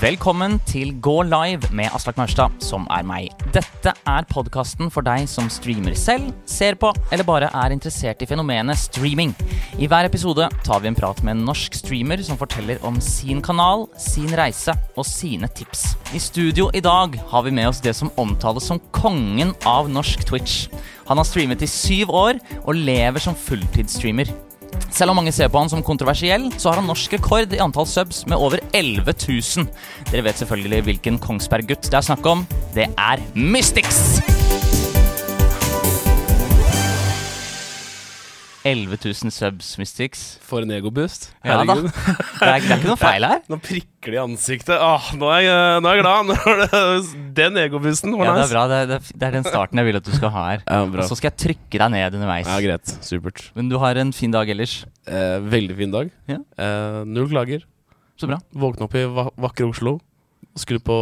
Velkommen til Gå live med Aslak Maurstad, som er meg. Dette er podkasten for deg som streamer selv, ser på eller bare er interessert i fenomenet streaming. I hver episode tar vi en prat med en norsk streamer som forteller om sin kanal, sin reise og sine tips. I studio i dag har vi med oss det som omtales som kongen av norsk Twitch. Han har streamet i syv år og lever som fulltidsstreamer. Selv om mange ser på han som kontroversiell, så har han norsk rekord i antall subs med over 11 000. Dere vet selvfølgelig hvilken Kongsberg-gutt det er snakk om. Det er Mystics! 11 000 subs, Mystics. For en egoboost. Ja da. Det er, det er ikke noe feil her. Nå prikker det i ansiktet. Åh, nå, er jeg, nå er jeg glad. Den egoboosten var Ja, det er bra. Det er, det er- er den starten jeg vil at du skal ha her. Ja. Og så skal jeg trykke deg ned underveis. Ja, greit. Supert. Men du har en fin dag ellers. Eh, veldig fin dag. Ja. Eh, null klager. Så bra. Våkne opp i va vakre Oslo. Skru på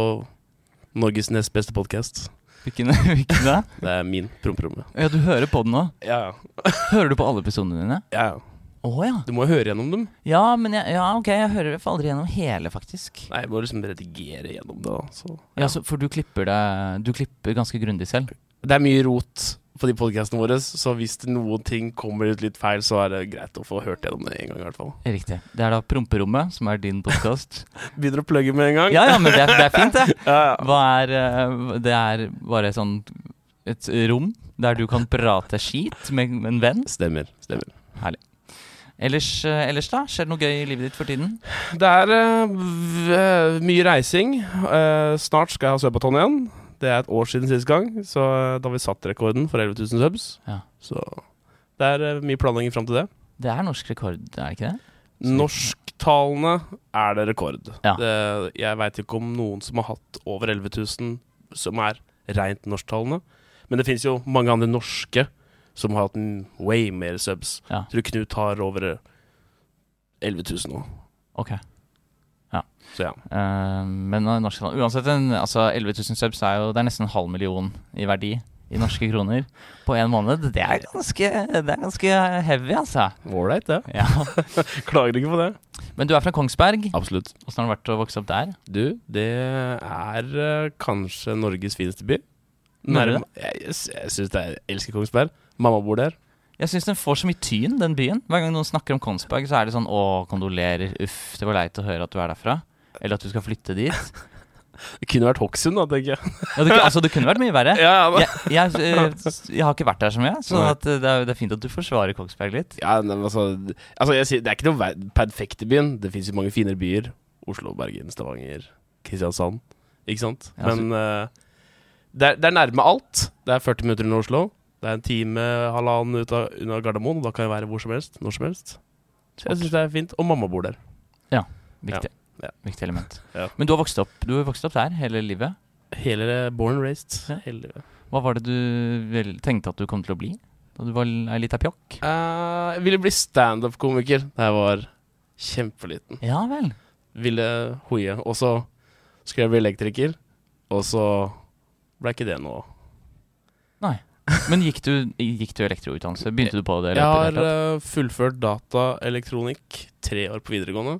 Norges nest beste podkast. Hvilken, hvilken da? Det er min prompromme. Ja, du hører på den nå. Ja, ja. Hører du på alle episodene dine? ja, ja. Oh, ja. Du må jo høre gjennom dem. Ja, men jeg, ja, ok, jeg hører det aldri gjennom hele, faktisk. Nei, jeg må liksom redigere gjennom det. Så, ja. Ja, så, For du klipper det Du klipper ganske grundig selv? Det er mye rot på de podkastene våre, så hvis noen ting kommer ut litt feil, så er det greit å få hørt gjennom det en gang. i hvert fall Riktig. Det er da Promperommet, som er din podkast. Begynner å plugge med en gang. ja, ja, men det er, det er fint, det. ja, ja. Hva er eh, Det er bare sånn et rom der du kan prate skit med en venn. Stemmer. stemmer Ellers, eh, ellers da? Skjer det noe gøy i livet ditt for tiden? Det er uh, mye reising. Uh, snart skal jeg ha Søbaton igjen. Det er et år siden sist gang, så eh, da vi satt rekorden for 11 000 subs. Ja. Så det er eh, mye planlegging fram til det. Det er norsk rekord, er det ikke det? Norsktalende er det rekord. Ja. Det, jeg veit ikke om noen som har hatt over 11 000 som er rent norsktalende. Men det fins jo mange andre norske som har hatt en way mer subs. Ja. Jeg tror Knut har over 11 000 nå. Ok. Så ja. Uh, men norsk, uansett, en, altså 11 000 subs er jo Det er nesten en halv million i verdi i norske kroner på en måned. Det er ganske, det er ganske heavy, altså. Ålreit, det. Ja. Klager ikke på det. Men du er fra Kongsberg. Absolutt. Åssen har det vært å vokse opp der? Du, det er eh, kanskje Norges fineste by. Nærm- Jeg, jeg, jeg syns det er Jeg elsker Kongsberg. Mamma bor der. Jeg syns den får så mye tyn, den byen. Hver gang noen snakker om Kongsberg, så er det sånn å, kondolerer, uff, det var leit å høre at du er derfra. Eller at du skal flytte dit. Det kunne vært Hokksund, da, tenker jeg. Ja, det, altså, det kunne vært mye verre. Ja, ja, Jeg, jeg, jeg, jeg har ikke vært der så mye, så eh, det, er, det er fint at du forsvarer Kongsberg litt. ja men altså, altså jeg Det er ikke noe perfekt perfekte byen. Det fins jo mange finere byer. Oslo, Bergen, Stavanger, Kristiansand. Ikke sant? Altså- Men uh, det, er, det er nærme alt. Det er 40 minutter under Oslo. Det er en time, halvannen ut av, unna Gardermoen. Og da kan jeg være hvor som helst. Når som helst. Så jeg syns det er fint. Og mamma bor der. Viktig. Ja. Viktig element. Ja. Men du har vokst opp Du har vokst opp der hele livet. Hele born and raised. Ja. Hele livet. Hva var det du tenkte at du kom til å bli da du var ei lita pjokk? Uh, jeg ville bli standup-komiker da jeg var kjempeliten. Ja vel. Ville hoie. Og så skulle jeg bli elektriker, og så ble ikke det noe. Nei. Men gikk du, gikk du elektroutdannelse? Begynte du på det? Jeg har uh, eh, fullført dataelektronikk tre år på videregående.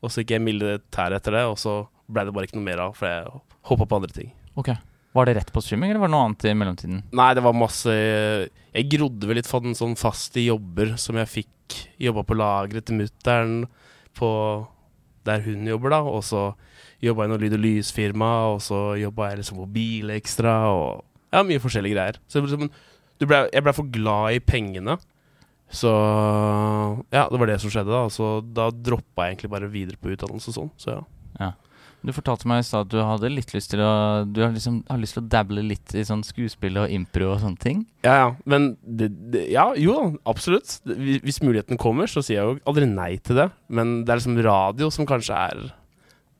Og så gikk jeg militær etter det, og så ble det bare ikke noe mer av, for jeg hoppa på andre ting. Ok. Var det rett på streaming, eller var det noe annet i mellomtiden? Nei, det var masse Jeg grodde vel litt for den sånn fast i jobber som jeg fikk. Jobba på lageret til mutter'n på der hun jobber, da. Og så jobba jeg i noe lyd- og lysfirma, og så jobba jeg liksom på Bilekstra og Ja, mye forskjellige greier. Så ble jeg ble for glad i pengene. Så ja, det var det som skjedde, da. Så da droppa jeg egentlig bare videre på utdannelse og sånn. Så ja. Du fortalte meg i stad at du hadde litt lyst til å Du har liksom har lyst til å dabble litt i sånn skuespill og impro og sånne ting. Ja, ja. Men det, det, ja, jo da, absolutt. Hvis muligheten kommer, så sier jeg jo aldri nei til det. Men det er liksom radio som kanskje er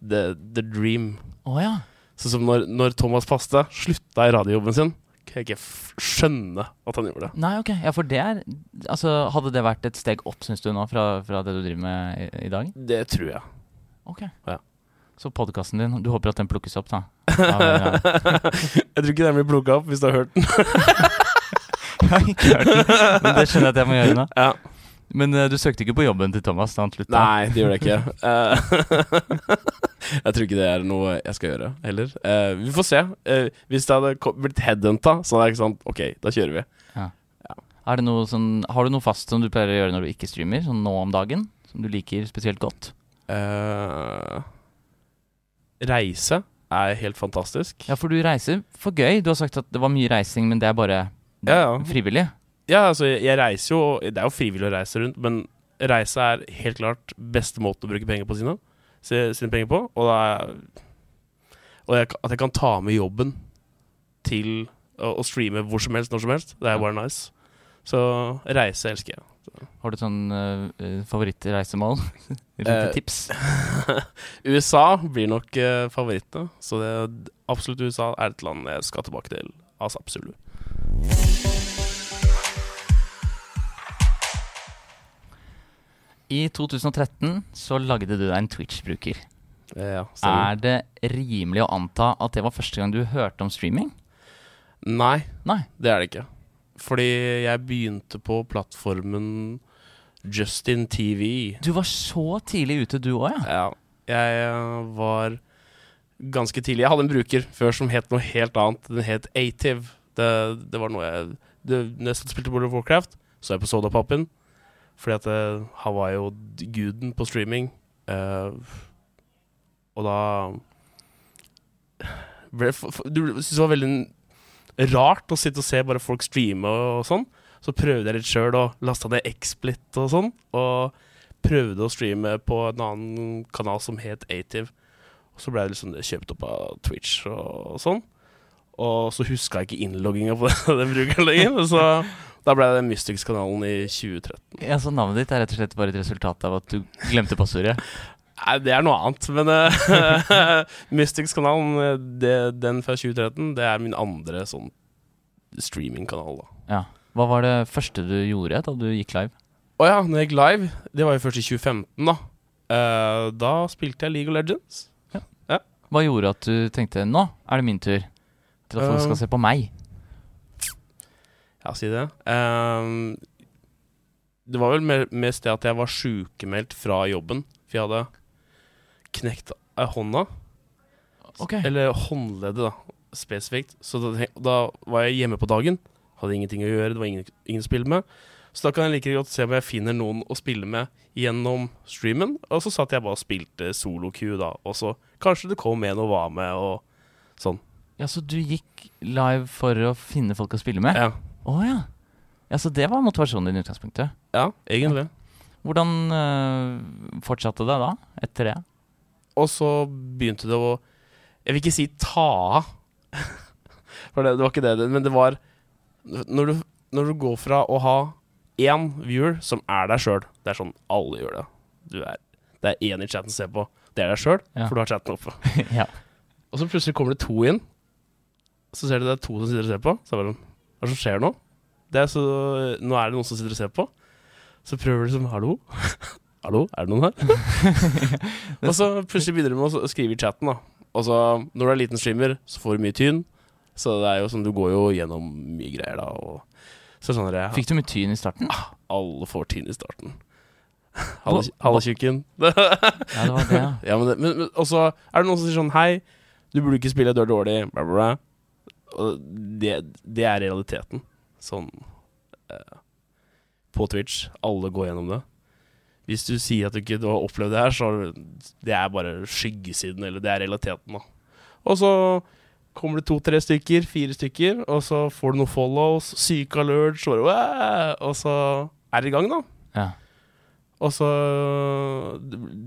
the, the dream. Å ja. Sånn som når, når Thomas Paste slutta i radiojobben sin, kan jeg ikke skjønne at han gjorde det. Nei, ok. Ja, for det er Altså, hadde det vært et steg opp, syns du nå, fra, fra det du driver med i, i dag? Det tror jeg. Ok. Ja. Så podkasten din, du håper at den plukkes opp, da? Ja, ja. jeg tror ikke den blir plukka opp hvis du har hørt den. Jeg har ikke hørt den, men det skjønner jeg at jeg må gjøre nå. Ja. Men uh, du søkte ikke på jobben til Thomas da han slutta? Nei, det gjør jeg ikke. Eh, jeg tror ikke det er noe jeg skal gjøre heller. Uh, vi får se. Uh, hvis det hadde blitt headhunta, så hadde jeg ikke sånn OK, da kjører vi. Det noe sånn, har du noe fast som du pleier å gjøre når du ikke streamer, sånn nå om dagen? Som du liker spesielt godt? Reise er helt fantastisk. Ja, for du reiser for gøy. Du har sagt at det var mye reising, men det er bare Ja, ja. frivillig. Ja, altså, jeg reiser jo Det er jo frivillig å reise rundt, men reise er helt klart beste måten å bruke penger på sine. Sine penger på. Og, er, og jeg, at jeg kan ta med jobben til å, å streame hvor som helst, når som helst. Det er bare nice. Så reise elsker jeg. Har du et sånn uh, favorittreisemål? Eh, Lite tips? USA blir nok uh, favorittene. Så det, absolutt USA er et land jeg skal tilbake til. Altså absolutt. I 2013 så lagde du deg en Twitch-bruker. Eh, Ja. Er det rimelig å anta at det var første gang du hørte om streaming? Nei, Nei. det er det ikke. Fordi jeg begynte på plattformen Justin TV. Du var så tidlig ute, du òg, ja? Ja, jeg eh, var ganske tidlig. Jeg hadde en bruker før som het noe helt annet. Den het Ative. Det, det var noe jeg det, Når jeg spilte World of Warcraft, så jeg på Sodapoppen. Fordi at eh, han var jo guden på streaming. Uh, og da ble, Du syntes det var veldig rart å sitte og se bare folk streame og, og sånn. Så prøvde jeg litt sjøl og lasta ned XSplit og sånn. Og prøvde å streame på en annen kanal som het Ative. Og så ble det liksom kjøpt opp av Twitch og, sånn. Og så huska jeg ikke innlogginga på den brukeren lenger. Så da ble det Mystics-kanalen i 2013. ja? Så navnet ditt er rett og slett bare et resultat av at du glemte passordet? Nei, det er noe annet. Men uh, Mystics-kanalen, den fra 2013, det er min andre sånn streamingkanal, da. Ja. Hva var det første du gjorde da du gikk live? Å ja, når jeg gikk live, det var jo først i 2015, da. Uh, da spilte jeg League of Legends. Hva gjorde at du tenkte nå er det min tur til at folk Um, skal se på meg? Ja, si det. Um, det var vel mest det at jeg var sykemeldt fra jobben. For jeg hadde knekt hånda. Okay. Eller håndleddet, da, spesifikt. Så da, da var jeg hjemme på dagen. Hadde ingenting å gjøre, det var ingen, ingen å spille med. Så da kan jeg like godt se om jeg finner noen å spille med gjennom streamen. Og så satt jeg bare og spilte solo-queue, da. Og så kanskje det kom en og var med, og sånn. Ja, Så du gikk live for å finne folk å spille med? Ja. Ja, ja. ja. Så det var motivasjonen din i utgangspunktet? ja egentlig. Hvordan øh, fortsatte det da, etter det? Og så begynte det å Jeg vil ikke si ta av. For det, det var ikke det, men det var når du, når du går fra å ha én viewer som er deg sjøl Det er sånn alle gjør det. Du er, det er én i chatten som ser på. Det er deg sjøl, Ja. for du har chatten oppe. ja. Og så plutselig kommer det to inn. Så ser du det er to som sitter og ser på. Så er det sånn Hva er det som skjer nå? Det er så, nå er det noen som sitter og ser på. Så prøver du liksom Hallo? Hallo, er det noen her? og så plutselig begynner du med å skrive i chatten, da. Og så, når du er liten streamer, så får du mye tyn. Så det er jo sånn, du går jo gjennom mye greier, da. Og så sånn der, Fikk du mye tyn i starten? Alle får tyn i starten. Halla, tjukken. Ja, det var det, ja. Ja, men, men, men Og så er det noen som sier sånn Hei, du burde ikke spille, du er dårlig, bla, bla, bla. Og det, det er realiteten. Sånn eh, På Twitch. Alle går gjennom det. Hvis du sier at du ikke har opplevd det her, så Det er bare skyggesiden, eller det er realiteten, da. Og så kommer det to-tre stykker, fire stykker, og så får du noen follows, syke alerts, og, og så er det i gang, da. ja. Og så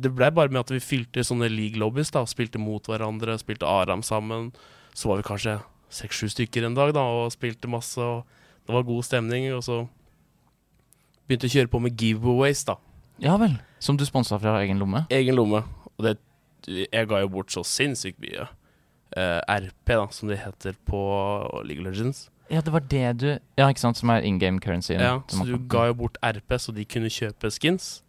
Det ble bare med at vi fylte sånne league lobbies, da. Spilte mot hverandre, spilte Aram sammen. Så var vi kanskje seks-sju stykker en dag da og spilte masse. Og det var god stemning. Og så begynte å kjøre på med giveaways, da. Ja vel. Som du sponsa fra egen lomme? Egen lomme. Og det Jeg ga jo bort så sinnssykt mye. Uh, RP, da, som det heter på League of Legends. Ja, det var det du Ja, ikke sant, som er in game currency. Ja, så du ga jo bort RP, så de kunne kjøpe skins.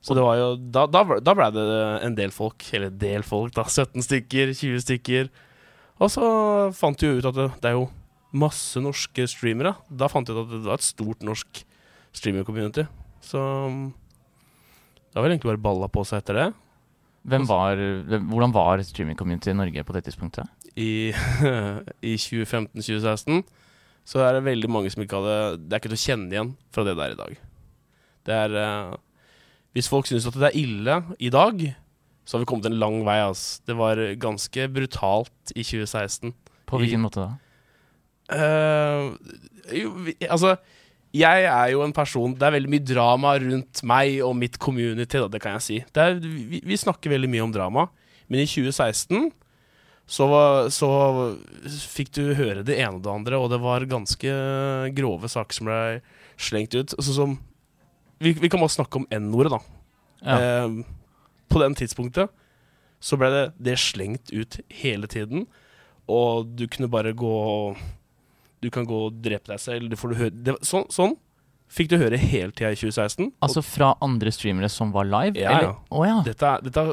Så det var jo Da, da, da ble det en del folk. Eller del folk, da. 17 stykker, 20 stykker. Og så fant de jo ut at det, det er jo masse norske streamere. Da fant de ut at det var et stort norsk streamer-community. Så mm, det har vel egentlig bare balla på seg etter det. Var, hvordan var streaming-community i Norge på det tidspunktet? I, i 2015-2016 så er det veldig mange som ikke hadde Det er ikke til å kjenne igjen fra det det er i dag. Det er eh, Hvis folk syns at det er ille i dag, så har vi kommet en lang vei. Altså. Det var ganske brutalt i 2016. På I- hvilken måte da? Uh, jo, vi, altså jeg er jo en person Det er veldig mye drama rundt meg og mitt community, da, det kan jeg si. Det er, vi, vi snakker veldig mye om drama, men i 2016 så, var- så fikk du høre det ene og det andre, og det var ganske grove saker som ble slengt ut. Altså, som vi, vi kan bare snakke om N-ordet, da. Ja. Eh, på den tidspunktet så ble det, det slengt ut hele tiden, og du kunne bare gå Du kan gå og drepe deg selv. Du får du høre, det, sånn, sånn fikk du høre hele tida i 2016. og Altså fra andre streamere som var live? Ja, eller? ja. Oh, ja. dette, dette,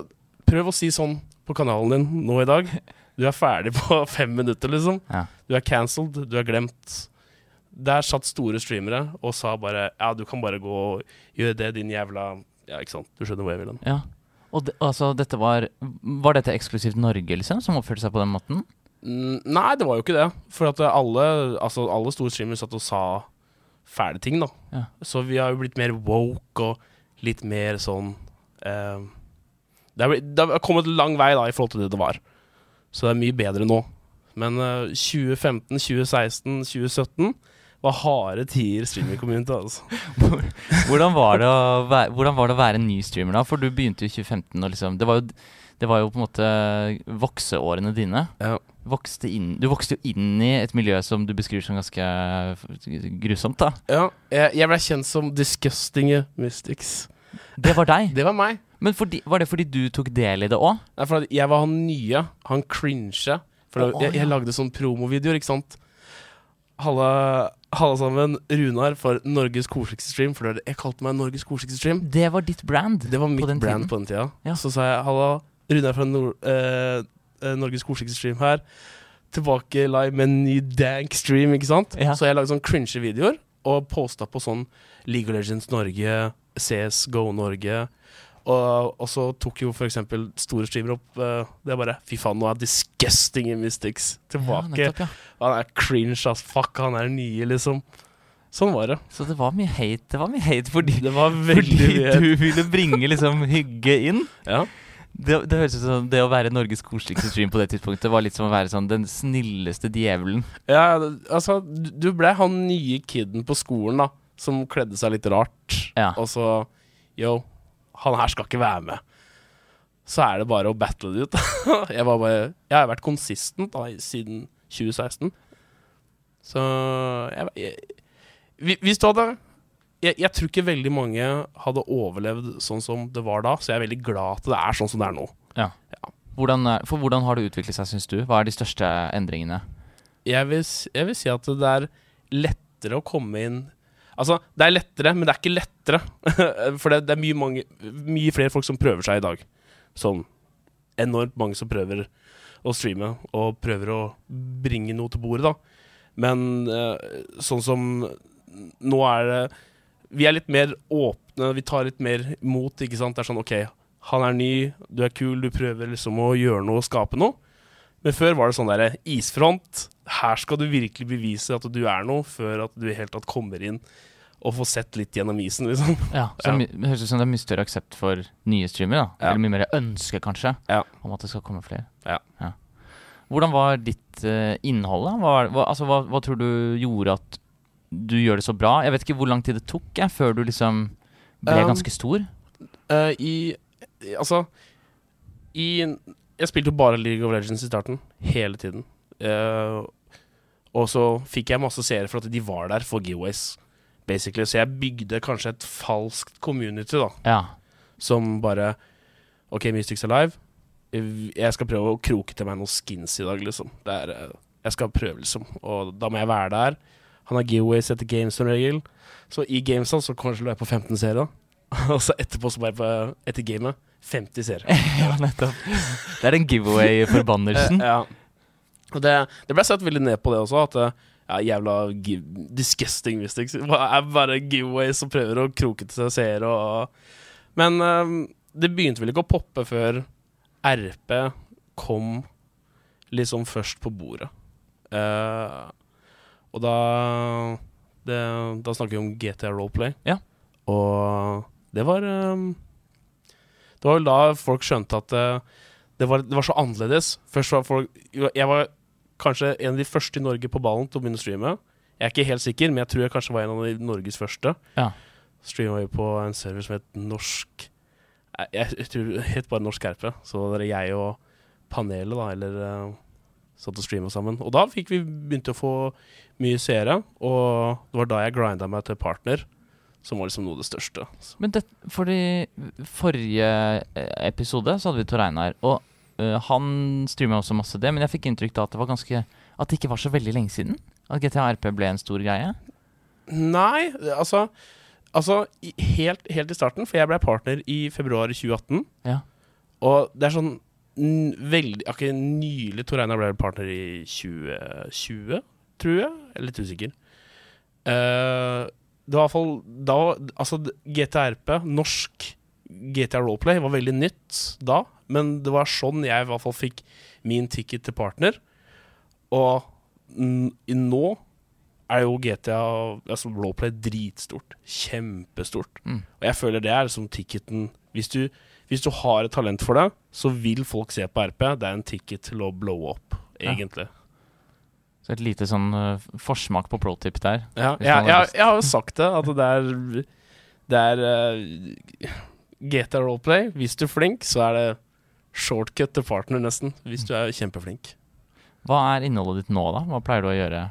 prøv å si sånn på kanalen din nå i dag. Du er ferdig på fem minutter, liksom. Ja. Du er cancelled, du er glemt. Der satt store streamere og sa bare Ja, du kan bare gå og gjøre det, din jævla Ja, ikke sant. Du skjønner hvor jeg vil hen. ja. Og de, altså, dette var Var dette eksklusivt Norge, liksom, som oppførte seg på den måten? Mm, Nei, det var jo ikke det. For at alle, altså alle store streamere satt og sa fæle ting, da. Ja. Så vi har jo blitt mer woke og litt mer sånn eh, det, har blitt, det har kommet lang vei da i forhold til det det var. Så det er mye bedre nå. Men eh, 2015, 2016, 2017 var harde tider i streaming community, altså. Hvordan var, være, hvordan var det å være en ny streamer da? For du begynte jo i 2015, og liksom Det var jo, det var jo på en måte vokseårene dine. Ja. Vokste inn, du vokste jo inn i et miljø som du beskriver som ganske grusomt, da. Ja, jeg, jeg ble kjent som Disgusting Mystics. Det var deg. Det var meg. Men fordi, var det fordi du tok del i det òg? Nei, for jeg var han nye. Han cringe. For oh, jeg, jeg lagde sånn promovideoer, ikke sant. Halla, halla sammen. Runar for Norges koseligste stream. For jeg kalte meg Norges koseligste stream. Det var ditt brand. Det var mitt den brand tiden. på den tida. Ja. Så sa jeg halla, Runar fra Nor eh, eh, Norges koseligste stream her. Tilbake live med en ny dank stream, ikke sant. Ja. Så jeg lagde sånn cringe videoer og posta på sånn League of Legends Norge, CS Go Norge. Og, og så tok jo eksempel store streamere opp uh, Det er bare Fy faen, nå er Disgusting in Mystics Ja, tilbake. nettopp, ja. han er cringe, ass. Fuck, han er nye, liksom. Sånn var det. Så det var mye hate Det var mye hate fordi, Det var fordi du ville bringe liksom hygge inn. Ja. Det, det høres ut som det å være Norges koseligste stream på det tidspunktet var litt som å være sånn den snilleste djevelen. Ja, altså, du du ble han nye kiden på skolen, da, som kledde seg litt rart. Ja. Og så Yo, han her skal ikke være med. Så er det bare å battle det ut. jeg, var bare, jeg har vært konsistent da, siden 2016. Så jeg, jeg, Hvis du hadde jeg, jeg tror ikke veldig mange hadde overlevd sånn som det var da, så jeg er veldig glad at det er sånn som det er nå. Hvordan, er- for hvordan har det utviklet seg, syns du? Hva er de største endringene? jeg vil, jeg vil si at det er lettere å komme inn Altså, det er lettere, men det er ikke lettere. For det, det er mye, mange, mye flere folk som prøver seg i dag. Sånn enormt mange som prøver å streame, og prøver å bringe noe til bordet, da. Men eh, sånn som Nå er det Vi er litt mer åpne, vi tar litt mer imot, ikke sant. Det er sånn OK, han er ny, du er kul, du prøver liksom å gjøre noe skape noe. Men før var det sånn derre isfront. Her skal du virkelig bevise at du er noe, før at du i hele tatt kommer inn og får sett litt gjennom isen, liksom. Ja, så Ja. Det høres ut som det er mye større aksept for nye streamere. Ja. Eller mye mer ønske, kanskje, Ja. om at det skal komme flere. Ja. Hvordan var ditt uh, innhold, da? Hva, hva, altså, hva, hva tror du gjorde at du gjør det så bra? Jeg vet ikke hvor lang tid det tok jeg, før du liksom ble Um, ganske stor. Uh, I Altså I Jeg spilte jo bare League of Legends i starten. Hele tiden. Eh, og så fikk jeg masse seere for at de var der for giveaways, basically. Så jeg bygde kanskje et falskt community, da. Ja. Som bare OK, Mystics Alive. Jeg skal prøve å kroke til meg noen skins i dag, liksom. Det er, eh, jeg skal prøve, liksom. Og da må jeg være der. Han har giveaways etter games som regel. Så i gamesa så kanskje lå jeg på 15 seere. Og så etterpå så bare på, etter gamet 50 seere. ja, nettopp. Det er den giveaway-forbannelsen. Ja. Og det, det ble sett veldig ned på det også, at ja, jævla disgusting mystics. Det er bare giveaways som prøver å kroke til seg seere og Men um, det begynte vel ikke å poppe før RP kom liksom først på bordet. Uh, og da det, Da snakker vi om GTA Roleplay. Ja. Og det var um, Det var vel da folk skjønte at uh, det, var, det var så annerledes. Først var folk Jeg var kanskje en av de første i Norge på ballen til å begynne å streame. Jeg er ikke helt sikker, men jeg tror jeg kanskje var en av de Norges første. Ja. Streama jo på en server som het Norsk Jeg, tror det het bare Norsk RP. Så var det jeg og panelet, da, eller uh, satt og streama sammen. Og da fikk vi begynte å få mye seere, og det var da jeg grinda meg til partner, som var liksom noe av det største. Men det, fordi forrige eh, episode så hadde vi Tor Einar, og eh, han streama også masse det, men jeg fikk inntrykk da at det var ganske At det ikke var så veldig lenge siden at GTA RP ble en stor greie. Nei, altså Altså, helt, helt i starten, for jeg ble partner i februar 2018. Ja. Og det er sånn veldig Akkurat nylig Tor Einar ble partner i 2020, tror jeg. Jeg er litt usikker. Uh, det var i hvert fall da Altså, GTRP, norsk GTA Roleplay, var veldig nytt da. Men det var sånn jeg i hvert fall fikk min ticket til partner. Og nå er jo GTA altså Roleplay dritstort. Kjempestort. Mm. Og jeg føler det er som ticketen hvis du, hvis du har et talent for det, så vil folk se på RP. Det er en ticket til å blow up, Ja. egentlig. Så et lite sånn uh, forsmak på pro tip der. Ja, ja jeg, jeg, har jo sagt det, at det er Det er uh, GTA Roleplay. Hvis du er flink, så er det shortcut til partner, nesten. Hvis du er kjempeflink. Hva er innholdet ditt nå, da? Hva pleier du å gjøre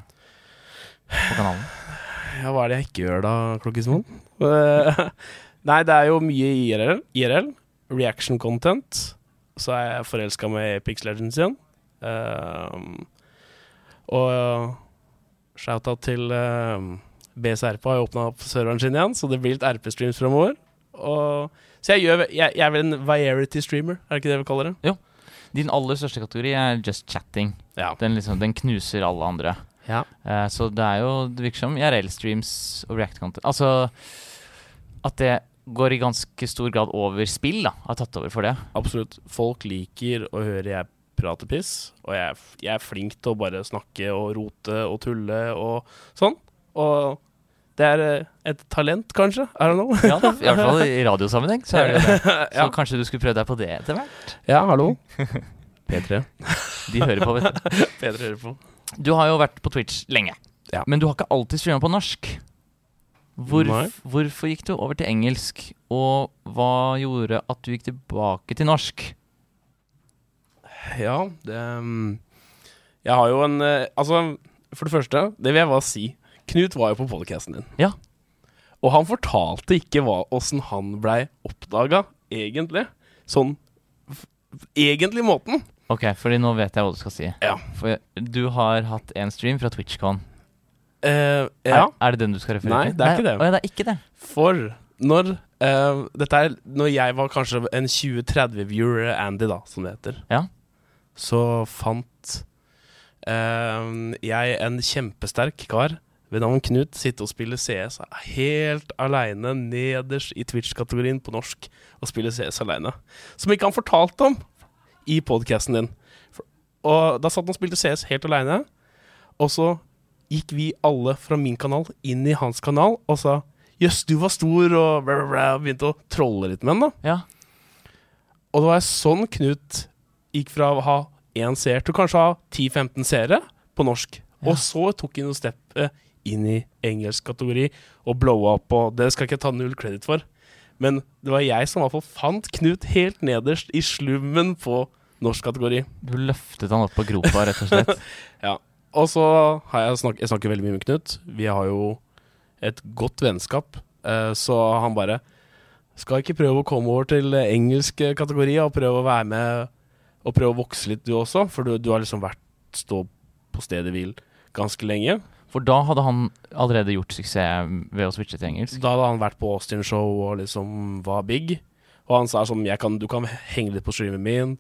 på kanalen? Ja, hva er det jeg ikke gjør da, Klokkismoen? Eh, Nei, det er jo mye IRL. IRL reaction content. Så er jeg forelska med Apix Legends igjen. Um, og shout-out til um, BSRP har åpna opp serveren sin igjen, så det blir litt RP-streams fremover. Og, så jeg, gjør, jeg, jeg er vel en variety streamer, er det ikke det vi kaller det? Jo. Din aller største kategori er just chatting. Ja. Den, liksom, den knuser alle andre. ja. Uh, så det er jo Det virker som IRL-streams og React-content Altså at det går i ganske stor grad over spill, da. Har tatt over for det. Absolutt. Folk liker å høre jeg prate piss, og jeg, jeg er flink til å bare snakke og rote og tulle og sånn. Og det er eh, et talent, kanskje? I don't know. Ja, I hvert fall i radiosammenheng. Så er det jo det. Så ja. kanskje du skulle prøve deg på det etter hvert? ja, hallo. P3. De hører på, vet du. P3 hører på. Du har jo vært på Twitch lenge. Ja. Men du har ikke alltid streama på norsk. Hvor, hvorfor gikk du over til engelsk, og hva gjorde at du gikk tilbake til norsk? Ja, det um, Jeg har jo en eh, Altså, for det første, det vil jeg bare si. Knut var jo på podcasten din. Ja. Og han fortalte ikke hva, åssen han blei oppdaga, egentlig. Sånn Egentlig måten. Ok, fordi nå vet jeg hva du skal si. Ja. For du har hatt en stream fra TwitchCon. Eh, ja. Er, er det den du skal referere Nei, til? det er ikke det. Å, ja, det er ikke det. For når eh, Dette er når jeg var kanskje en 20-30 viewer Andy, da, som det heter. Ja. Så fant eh, jeg en kjempesterk kar ved navn Knut sitte og spille CS helt aleine nederst i Twitch-kategorien på norsk. Og spille CS aleine. Som ikke han fortalte om i podkasten din. Og da satt han og spilte CS helt aleine. Og så gikk vi alle fra min kanal inn i hans kanal og sa Jøss, du var stor, og bla, bla, bla, begynte å trolle litt med han, da. Ja. Og det var sånn Knut gikk fra å ha én seer til kanskje å ha 10-15 seere på norsk. Ja. Og så tok han noen steppet inn i engelsk kategori og blowa opp, og det skal jeg ikke ta null kreditt for. Men det var jeg som i hvert fall fant Knut helt nederst i slummen på norsk kategori. Du løftet han opp på gropa, rett og slett. ja. Og så har jeg snakket, jeg snakker veldig mye med Knut. Vi har jo et godt vennskap. Eh, så han bare Skal ikke prøve å komme over til engelsk kategori og prøve å være med og prøve å vokse litt, du også? For du, du har liksom vært stå på stedet hvil ganske lenge. For da hadde han allerede gjort suksess ved å switche til engelsk. Da hadde han vært på Austin Show og liksom var big. Og han sa sånn jeg kan, Du kan henge litt på streamen min.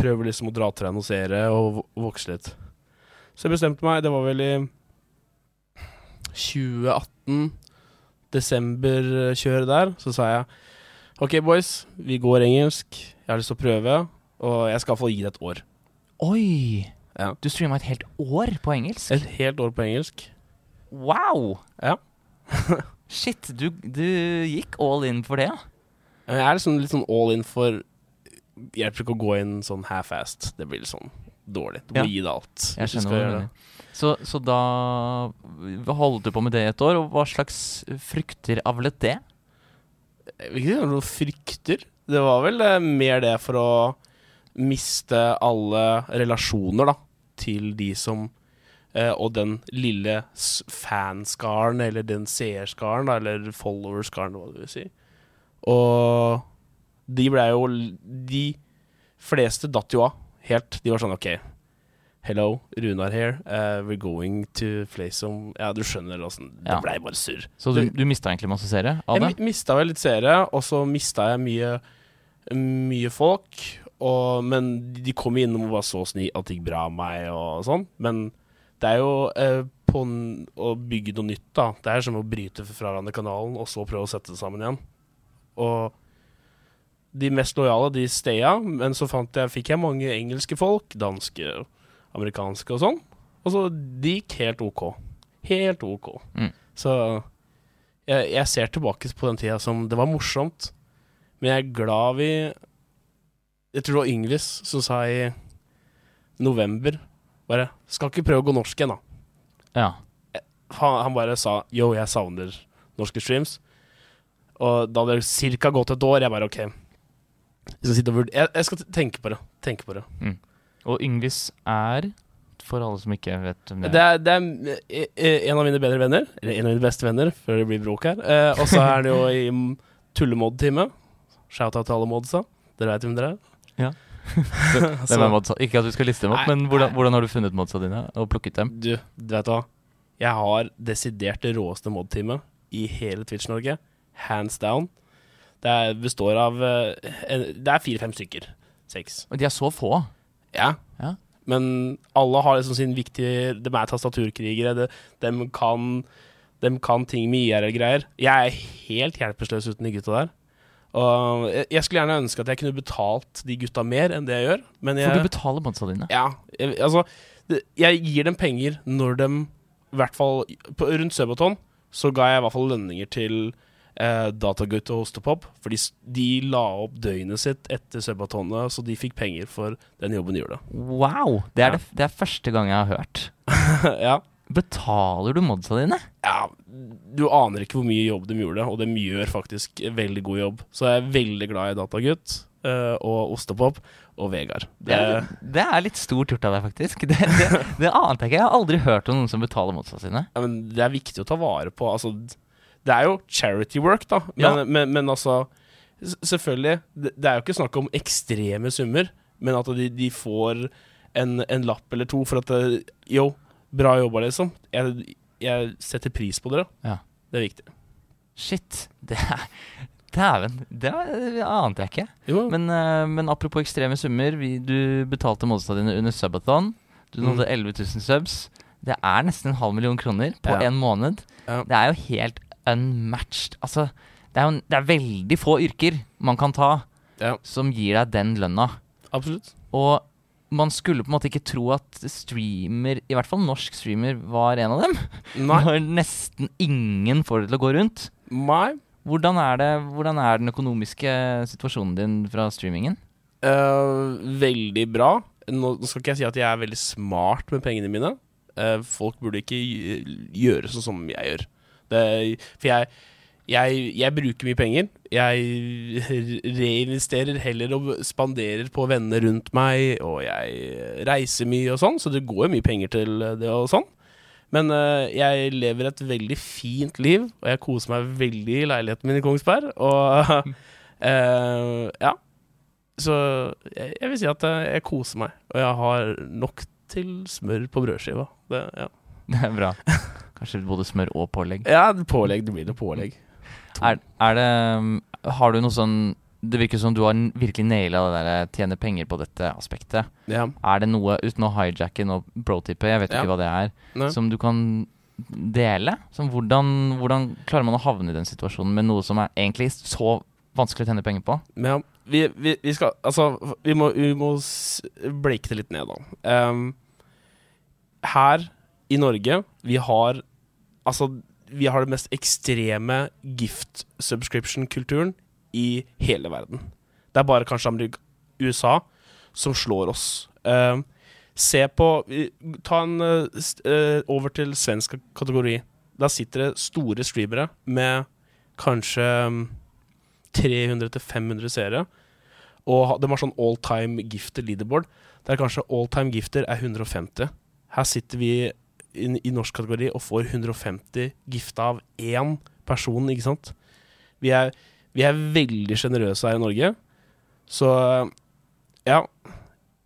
Prøve liksom å dra til deg noen seere og vokse litt. Så jeg bestemte meg, det var vel i 2018, desember-kjøret der, så sa jeg OK, boys, vi går engelsk. Jeg har lyst til å prøve, og jeg skal få gi det et år. Oi! Ja. Du streama et helt år på engelsk? Et helt år på engelsk. Wow! Ja. Shit, du, du gikk all in for det, ja? Jeg er liksom litt sånn all in for Hjelper ikke å gå inn sånn half-fast. Det blir litt sånn dårlig. Du må Ja. gi det alt. Jeg skjønner hva du mener. Så, så da holdt du på med det i et år, og hva slags frykter avlet det? Jeg vil ikke si noe frykter. Det var vel eh, mer det for å miste alle relasjoner, da, til de som eh, Og den lille fanskaren, eller den seerskaren, eller followerskaren, hva du vil si. Og de ble jo De fleste datt jo av helt. De var sånn OK, hello, Runar here. Uh, we're going to play some Ja, du skjønner åssen Det Ja. blei bare surr. Så du, du mista egentlig masse seere av Jeg det? Jeg mista vel litt seere, og så mista jeg mye, mye folk. Og, men de kom innom og var så snill at det gikk bra med meg og sånn. Men det er jo eh, på en, å bygge noe nytt, da. Det er som å bryte fra hverandre kanalen, og så prøve å sette det sammen igjen. Og de mest lojale, de staya, men så fant jeg, fikk jeg mange engelske folk, danske, amerikanske og sånn. Og så de gikk helt OK. Helt OK. Mm. Så jeg, jeg ser tilbake på den tida som Det var morsomt, men jeg er glad vi Jeg tror det var Yngvis som sa i november bare 'Skal ikke prøve å gå norsk igjen, da'. Ja. Han, han bare sa 'yo, jeg savner norske streams'. Og da hadde det ca. gått et år. Jeg bare OK. Jeg skal, jeg, jeg skal tenke på det. Tenke på det. Og Yngvis er, for alle som ikke vet hvem det Det er er, det er eh, en av mine bedre venner. Eller en av mine beste venner, før det blir bråk her. Eh, og så er han jo i mm, tullemod-time. Shout-out til alle modsa. Dere veit hvem dere er? Ja. Så- modsa? Ikke at vi skal liste dem opp, Nei, men hvordan, hvordan har du funnet modsa dine og plukket dem? Du, du vet hva? Jeg har desidert det råeste mod-teamet i hele Twitch-Norge. Hands down. Det er, består av eh, Det er fire-fem stykker. Seks. Men de er så få. Ja. Ja. Men alle har liksom sin viktige De er tastaturkrigere. De, de, kan, de kan ting med IR-greier. Jeg er helt hjelpeløs uten de gutta der. Og jeg, jeg skulle gjerne ønske at jeg kunne betalt de gutta mer enn det jeg gjør. Men jeg, For du betaler modsa dine. ja, jeg, altså Jeg gir dem penger når de I hvert fall på, Rundt Søbaton så ga jeg i hvert fall lønninger til eh, Datagutt og Hostepop. For de, de la opp døgnet sitt etter Søbatonet, så de fikk penger for den jobben de gjorde. Wow! Det er, Ja. det, det er første gang jeg har hørt. ja. Betaler du modsa dine? ja, du aner ikke hvor mye jobb de gjorde, og de gjør faktisk veldig god jobb. Så jeg er veldig glad i Datagutt eh, og Ostepop og Vegard. Det er, det er litt stort gjort av deg, faktisk. Det, det, det ante jeg ikke. Jeg har aldri hørt om noen som betaler modsa sine. ja, men det er viktig å ta vare på. Altså, det er jo charity work, da. Men, Ja. men, men altså Selvfølgelig. Det, er jo ikke snakk om ekstreme summer, men at de, de får en, en lapp eller to for at Yo, bra jobba, liksom. Jeg, jeg setter pris på dere. Ja. Det er viktig. Shit. Det er Dæven. Det det ante jeg ikke. Men, eh, men apropos ekstreme summer. Vi, du betalte modsa dine under subathon. Du Mm. nådde 11 000 subs. Det er nesten en halv million kroner på Ja. en måned. Ja. Det er jo helt unmatched. Altså, det er, jo, det er veldig få yrker man kan ta Ja. som gir deg den lønna. absolutt. Og man skulle på en måte ikke tro at streamer, i hvert fall norsk streamer, var en av dem. Nei. Når nesten ingen får det til å gå rundt. Nei. Hvordan er, det, hvordan er den økonomiske situasjonen din fra streamingen? Uh, veldig bra. Nå skal ikke jeg si at jeg er veldig smart med pengene mine. Uh, folk burde ikke gjøre sånn som jeg gjør. Det, for jeg, jeg, jeg bruker mye penger. Jeg reinvesterer heller og spanderer på venner rundt meg, og jeg reiser mye og sånn, så det går mye penger til det og sånn. Men uh, jeg lever et veldig fint liv, og jeg koser meg veldig i leiligheten min i Kongsberg. Og uh, ja. Så jeg, jeg vil si at eh, jeg koser meg, og jeg har nok til smør på brødskiva. Det, ja. Det er bra. Kanskje både smør og pålegg. ja, pålegg. Det blir noe pålegg. Er, er det um, Har du noe sånn Det virker som du har virkelig naila det der tjene penger på dette aspektet. Ja. Er det noe, uten å hijacke noe bro-tippet, jeg vet Ja. ikke hva det er, Nei. som du kan dele? Som hvordan, hvordan klarer man å havne i den situasjonen med noe som er egentlig så vanskelig å tjene penger på? Ja, vi, vi, vi skal Altså, vi må, vi må s- det litt ned, da. Um, her i Norge, vi har Altså, vi har det mest ekstreme gift subscription-kulturen i hele verden. Det er bare kanskje Amerika, USA som slår oss. Uh, se på Ta en uh, over til svensk kategori. Da sitter det store streamere med kanskje mm, 300-500 seere. Og de har sånn all time gifter leaderboard. Der kanskje all time gifter er 150. Her sitter vi i, i norsk kategori og får 150 gifta av én person, ikke sant? Vi er, vi er veldig sjenerøse her i Norge. Så ja.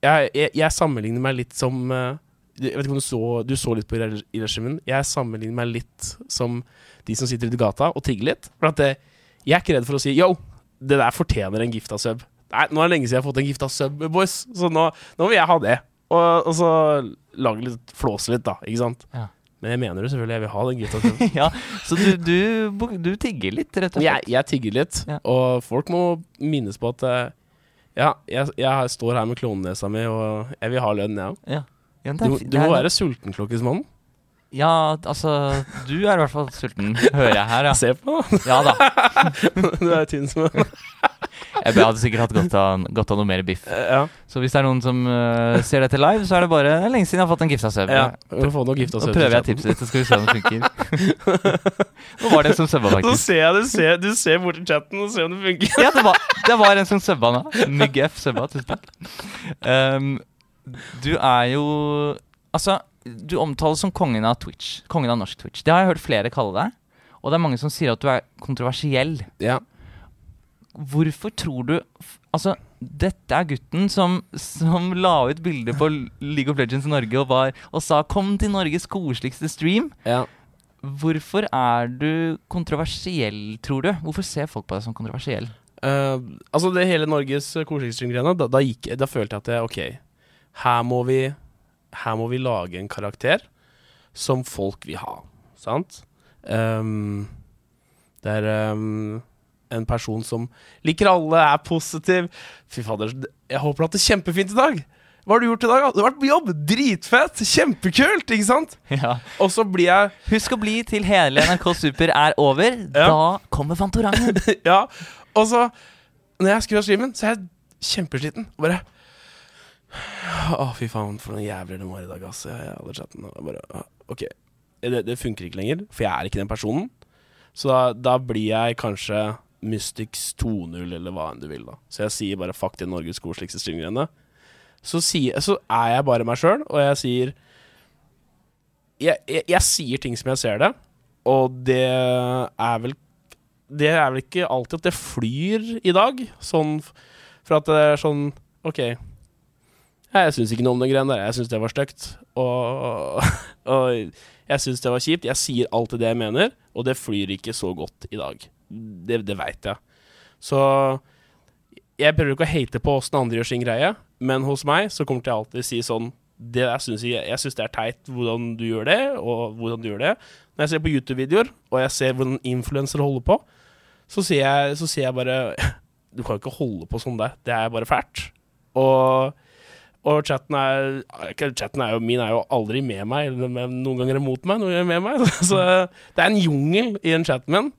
Jeg, jeg, jeg sammenligner meg litt som eh, Jeg vet ikke om du så, du så litt på i- i regimen. Jeg sammenligner meg litt som de som sitter ute i gata og tigger litt. For at det, jeg er ikke redd for å si yo, det der fortjener en gifta sub. Nei, nå er det lenge siden jeg har fått en gifta sub, boys, så nå, nå vil jeg ha det. Og, og så lage litt, flåse litt, da, ikke sant. Ja. Men jeg mener jo selvfølgelig jeg vil ha den gifta ja, så du, du, du tigger litt, rett og slett? jeg, jeg tigger litt, Ja. og folk må minnes på at eh, ja, jeg, jeg står her med klonenesa mi, og jeg vil ha lønn, jeg òg. Ja. Ja, Du, du må være sultenklokkesmannen. Ja, altså Du er i hvert fall sulten, hører jeg her, ja. Se på, da. Ja da. du er tynn som en Jeg hadde sikkert hatt godt av, godt av noe mer biff. Ja. Så hvis det er noen som uh, ser dette live, så er det bare Det er lenge siden jeg har fått en gifta søv ja. Nå prøver jeg tipset ditt, så skal vi se om det funker. Nå var det en som søvba, faktisk. Nå ser jeg du ser, du ser bort i chatten og ser om det funker. Ja, det var, det var en som søvba nå. Mygg F søvba, tusen takk. Um, du er jo Altså, du omtales som kongen av Twitch. Kongen av norsk Twitch. Det har jeg hørt flere kalle deg. Og det er mange som sier at du er kontroversiell. Ja. Hvorfor tror du Altså, dette er gutten som, som la ut bilde på League of Legends Norge og, var, og sa 'kom til Norges koseligste stream'. ja. Hvorfor er du kontroversiell, tror du? Hvorfor ser folk på deg som kontroversiell? Uh, altså, det hele Norges koseligste-greiene, da, da, da følte jeg at jeg, ok, her må vi Her må vi lage en karakter som folk vil ha, sant? Um, det er ehm, en person som liker alle, er positiv. Fy fader, jeg håper du har hatt det kjempefint i dag. Hva har du gjort i dag? da? Du har vært på jobb! Dritfett! Kjempekult! Ikke sant? Ja. Og så blir jeg Husk å bli til hele NRK Super er over. Da kommer Fantorangen. Ja, og så Når jeg skrur av streamen, så er jeg kjempesliten. Og bare Å, fy faen, for noen jævler det var i dag, ass. Jeg, jeg chatten bare OK. Det, det funker ikke lenger, for jeg er ikke den personen. Så da, da blir jeg kanskje Mystics 2.0, eller hva enn du vil, da. Så jeg sier bare fuck det Norges koseligste streamgreiene. Så, så er jeg bare meg sjøl, og jeg sier jeg, jeg, jeg sier ting som jeg ser det, og det er vel det er vel ikke alltid at det flyr i dag. Sånn for at det er sånn OK. Jeg syns ikke noe om den greia der. Jeg syns det var stygt. Og, og jeg syns det var kjipt. Jeg sier alltid det jeg mener, og det flyr ikke så godt i dag. Det, det veit jeg. Så jeg prøver ikke å hate på åssen andre gjør sin greie, men hos meg så kommer til alltid si sånn det jeg syns jeg, synes det er teit hvordan du gjør det, og hvordan du gjør det. Når jeg ser på YouTube-videoer, og jeg ser hvordan influensere holder på, så sier jeg, så sier jeg bare Du kan ikke holde på sånn der. Det er bare fælt. Og, og chatten er Chatten er jo, min er jo aldri med meg, noen ganger er mot meg, noen ganger er med meg. Så det er en jungel i den chatten min.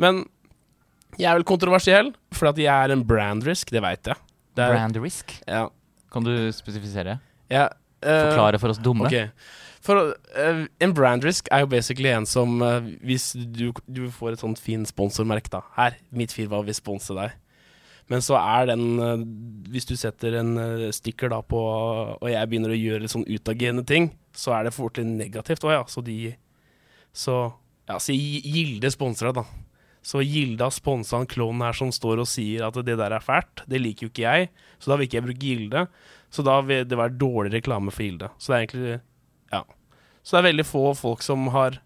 Men jeg er vel kontroversiell, for at jeg er en brand risk, det veit jeg. Det er, Brand risk. Ja, Kan du spesifisere? ja, uh, Forklare for oss dumme. Okay. For uh, en brand risk er jo basically en som uh, Hvis du, du får et sånt fin sponsormerke, da. Her, mitt firma vil sponse deg. Men så er den Hvis du setter en sticker da på Og jeg begynner å gjøre sånn utagerende ting, så er det fort litt negativt òg, ja. Så de Så Ja, si Gilde sponser deg, da. Så Gilde har sponsa en klovn her som står og sier at det der er fælt. Det liker jo ikke jeg, så da vil ikke jeg bruke Gilde. Så da vil det være dårlig reklame for Gilde. Så det er egentlig Ja. Så det er veldig få folk som har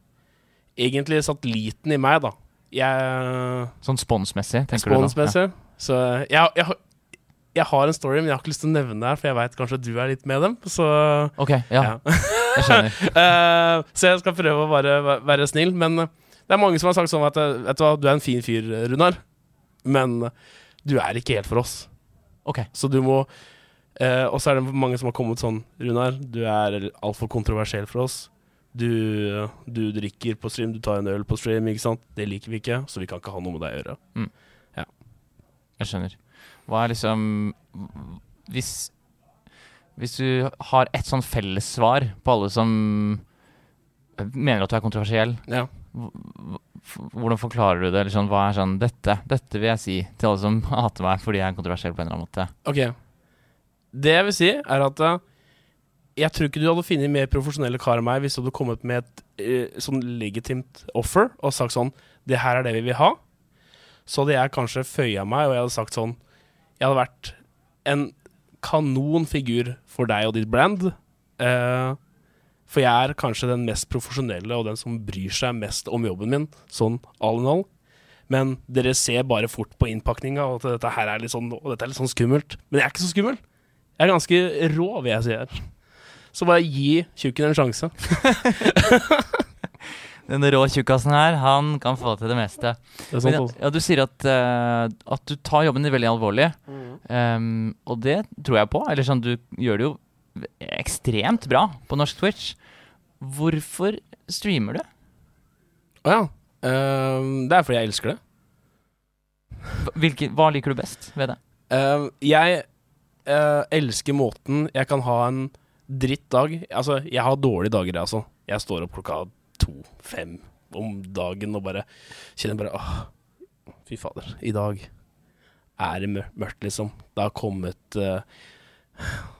egentlig satt liten i meg, da. Jeg Sånn sponsmessig, tenker du da? Sponsmessig. Så jeg, jeg, har- jeg har en story, men jeg har ikke lyst til å nevne det her, for jeg veit kanskje at du er litt med dem. Så Ok, ja. ja. Jeg skjønner. uh, så jeg skal prøve å bare være snill. Men det er mange som har sagt sånn at eh, Vet du hva, du er en fin fyr, Runar. Men eh, du er ikke helt for oss. Ok. Så du må eh, Og så er det mange som har kommet sånn Runar, du er altfor kontroversiell for oss. Du, du drikker på stream, du tar en øl på stream, ikke sant. Det liker vi ikke, så vi kan ikke ha noe med deg å gjøre. Ja Jeg skjønner. Hva er liksom Hvis Hvis du har et sånn fellessvar på alle som mener at du er kontroversiell, Ja. Hvordan forklarer du det? Sånn, hva er sånn dette, dette vil jeg si til alle som hater meg fordi jeg er kontroversiell på en eller annen måte. Ok. Det jeg vil si, er at eh, jeg tror ikke du hadde funnet mer profesjonelle kar enn meg hvis du hadde kommet med et uh, sånn legitimt offer og sagt sånn Det her er det vi vil ha. Så hadde jeg kanskje føya meg, og jeg hadde sagt sånn Jeg hadde vært en kanonfigur for deg og ditt brand. Eh, for jeg er kanskje den mest profesjonelle og den som bryr seg mest om jobben min, sånn all in all. Men dere ser bare fort på innpakninga og at dette her er litt sånn, og dette er litt sånn skummelt. Men jeg er ikke så skummel. Jeg er ganske rå, vil jeg si her. Så bare gi tjukken en sjanse. Den rå tjukkasen her, han kan få til det meste. Det Men, ja, du sier at, uh, at du tar jobben din veldig alvorlig, Ehm, og det tror jeg på. Eller sånn, du gjør det jo ekstremt bra på norsk Twitch. Hvorfor streamer du? Å ja. Ehm, det er fordi jeg elsker det. Hvilke, hva liker du best ved det? Ehm, jeg uh, elsker måten jeg kan ha en drittdag Altså, jeg har dårlige dager, jeg, altså. Jeg står opp klokka to-fem om dagen og bare kjenner bare åh, fy fader. I dag er det mørkt, liksom. Det har kommet eh,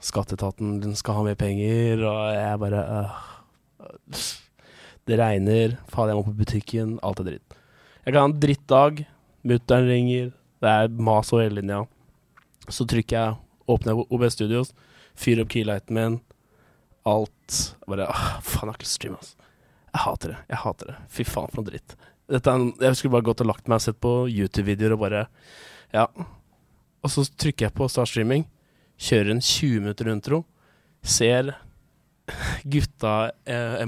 Skatteetaten den skal ha mer penger, og jeg bare øh, Det regner, faen, jeg må på butikken, alt er dritt. Jeg kan ha en drittdag, mutter'n ringer, det er mas og hele-linja. Så trykker jeg, åpner OBS Studios, fyrer opp keylighten min, alt Bare øh, faen, jeg har ikke streame, altså. Jeg hater det. Jeg hater det. Fy faen, for noe dritt. En, jeg skulle bare gått og lagt meg og sett på YouTube-videoer og bare Ja. Og så trykker jeg på start streaming, kjører en 20 minutter intro, ser gutta eh,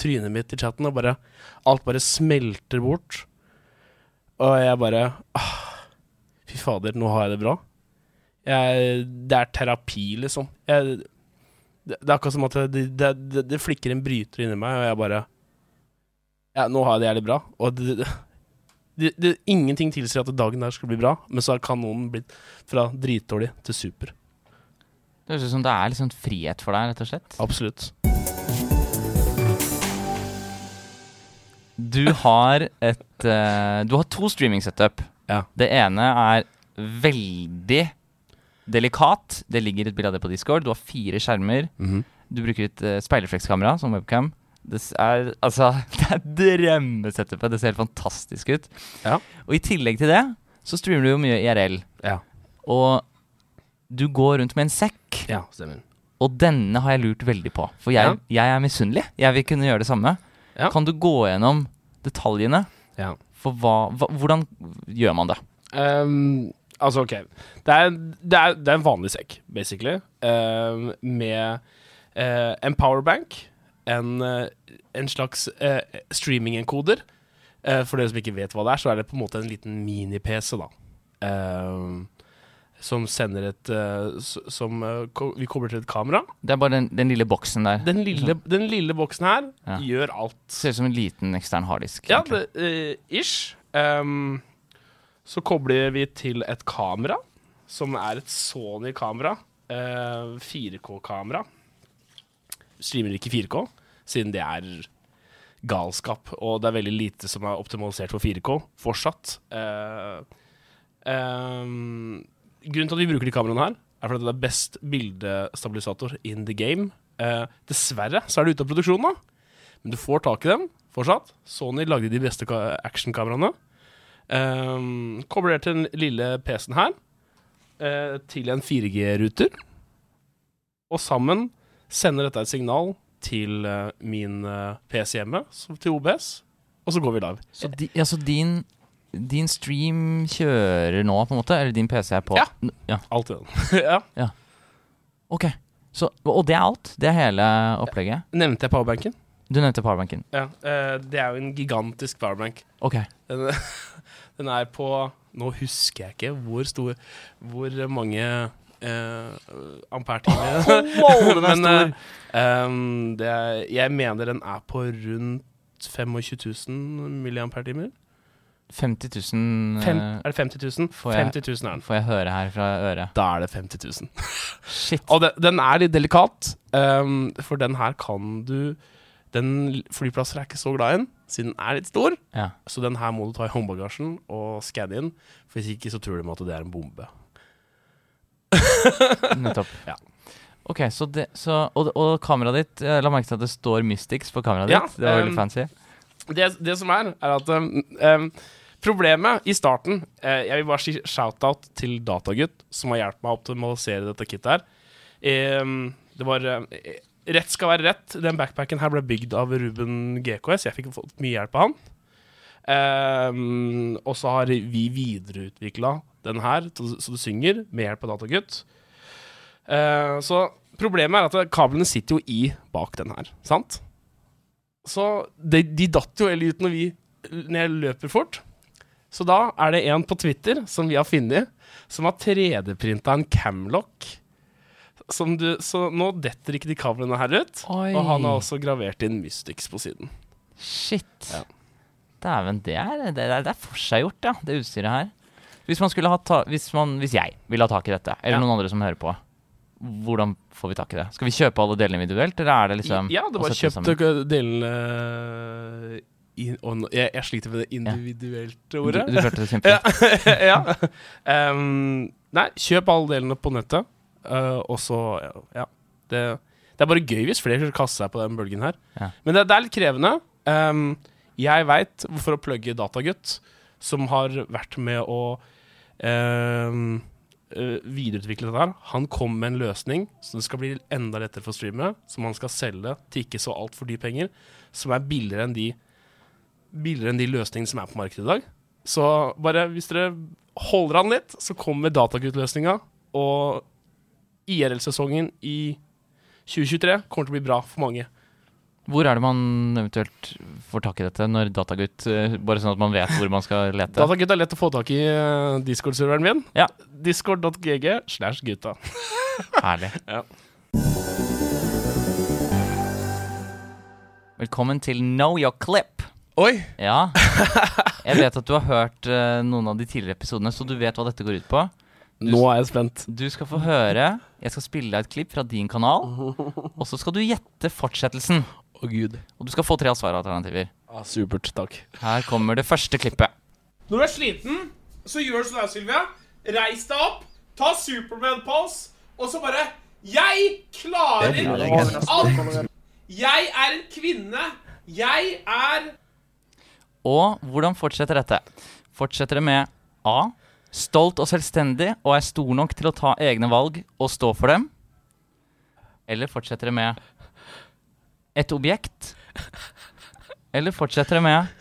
trynet mitt i chatten, og bare Alt bare smelter bort. Og jeg bare ah, Fy fader, nå har jeg det bra. Jeg, det er terapi, liksom. Jeg, det, det er akkurat som at det, det, det flikker en bryter inni meg, og jeg bare Ja, nå har jeg det jævlig bra. Og det, det, det, ingenting tilsier at dagen der skulle bli bra, men så har kanonen blitt fra dritdårlig til super. Det høres ut som det er sånn frihet for deg, rett og slett. Absolutt. Du har et uh, Du har to streaming-setup. Ja. Det ene er veldig delikat. Det ligger et bilde av det på Discord. Du har fire skjermer. Du bruker et uh, speilreflekskamera som webcam. Det er altså Det er drømmesetupet. Det ser helt fantastisk ut. Ja. Og i tillegg til det så streamer du jo mye IRL. Ja. Og du går rundt med en sekk. Ja, stemmer. Og denne har jeg lurt veldig på. For jeg, jeg er misunnelig. Jeg vil kunne gjøre det samme. Ja. Kan du gå gjennom detaljene? Ja. For hva, hva, hvordan gjør man det? Um, altså, OK. Det er, det, er, det er en vanlig sekk, basically, ehm, med uh, en powerbank, en, eh, en slags eh, streaming-enkoder. Eh, for dere som ikke vet hva det er, så er det på en måte en liten mini-PC, da. Eh, som sender et eh, Som eh, vi kobler til et kamera. Det er bare den, den lille boksen der. Den lille, den lille boksen her Ja. gjør alt. Ser ut som en liten ekstern harddisk. Ja, det, ish. Ehm, så kobler vi til et kamera, som er et Sony-kamera. eh, 4K-kamera. Streamer ikke 4K, siden det er galskap. Og det er veldig lite som er optimalisert for 4K, fortsatt. Uh, ehm, grunnen til at vi bruker de kameraene her, er fordi det er best bildestabilisator in the game. Uh, dessverre så er det ute av produksjon nå. Men du får tak i dem fortsatt. Sony lagde de beste ka- actionkameraene. Um, kobler til den lille PC-en her, eh, til en 4G-ruter. Og sammen sender dette et signal til eh, min eh, PC hjemme, til OBS, og så går vi live. Så, di, ja, så din, din stream kjører nå, på en måte? Eller din PC er på? Ja. Ja. Alt i den. ja. Ok. Så, og det er alt? Det er hele opplegget? Nevnte jeg powerbanken? Du nevnte powerbanken. Ja. eh, det er jo en gigantisk powerbank. Ok. Den, den er på Nå husker jeg ikke hvor stor Hvor mange eh, amperetimer Wow, den er Men, stor! Um, det er, jeg mener den er på rundt 25 000 milliampere-timer. 50 000 Fem, eh, er det 50 000? får jeg- 50 000 er den. får jeg høre her fra øret. Da er det 50 000. Shit. Og den, den er litt delikat, um, for den her kan du Den flyplasser er ikke så glad i den, siden den er litt stor. Ja. Så den her må du ta i håndbagasjen og skanne inn. For hvis ikke så tror de at det er en bombe. Nettopp. Ja. Ok, så det, så, og, og kameraet ditt Jeg la merke til at det står Mystics på kameraet Ja, ditt. Det var veldig um, fancy. Det, det som er, er at um, um, Problemet i starten eh, Jeg vil bare si shout-out til Datagutt, som har hjulpet meg å optimalisere dette kittet her. Em, det var eh, Rett skal være rett. Den backpacken her ble bygd av Ruben GKS. Jeg fikk fått mye hjelp av han. Em, og så har vi videreutvikla den her så du synger, med hjelp av Datagutt. Eh, så problemet er at kablene sitter jo i bak den her, sant? Så de, de datt jo heller ut når, vi, når jeg løper fort. Så da er det en på Twitter som vi har funnet, som har 3D-printa en camlock. Som du, så nå detter ikke de kablene her ut. Oi. Og han har også gravert inn Mystics på siden. Shit. Ja. Dæven, det er, det, er, det er forseggjort, ja, det utstyret her. Hvis ta, hvis, man, hvis jeg ville ha tak i dette, eller Ja. noen andre som hører på, hvordan får vi tak i det? Skal vi kjøpe alle delene individuelt, eller er det liksom ja, det var kjøpt delene i, og nå- jeg, jeg sliter med det individuelt Du, ordet. du klarte det kjempefint. ja. Em, nei, kjøp alle delene på nettet. uh, og så Ja. Det, det er bare gøy hvis flere kaster seg på den bølgen her. Ja. Men det, det er litt krevende. Um, jeg veit hvorfor å plugge Datagutt, som har vært med å eh, videreutvikle dette her. Han kom med en løsning som skal bli enda lettere for streamere, som han skal selge til ikke så altfor dyre penger, som er billigere enn de billigere enn de løsningene som er på markedet i dag. Så bare hvis dere holder an litt, så kommer Datagutt-løsninga. Og IRL-sesongen i 2023 kommer til å bli bra for mange. Hvor er det man eventuelt får tak i dette når Datagutt eh, Bare sånn at man vet hvor man skal lete? Datagutt er lett å få tak i eh, Discord-serveren min. Ja. Discord.gg slash gutta. Herlig. Ja. Velkommen til Know Your Clip. Oi! Ja. Jeg vet at du har hørt eh, noen av de tidligere episodene, så du vet hva dette går ut på. Nå er jeg spent. Du skal få høre Jeg skal spille deg et klipp fra din kanal, og så skal du gjette fortsettelsen. Å, gud. Og du skal få tre svaralternativer. Ah, supert. Takk. Her kommer det første klippet. Når du er sliten, så gjør du sånn her, Sylvia. Reis deg opp, ta Superman-pals, og så bare Jeg klarer alt! Jeg er en kvinne. Jeg er Og hvordan fortsetter dette? Fortsetter det med A. Stolt og selvstendig og er stor nok til å ta egne valg og stå for dem? Eller fortsetter det med et objekt? Eller fortsetter det med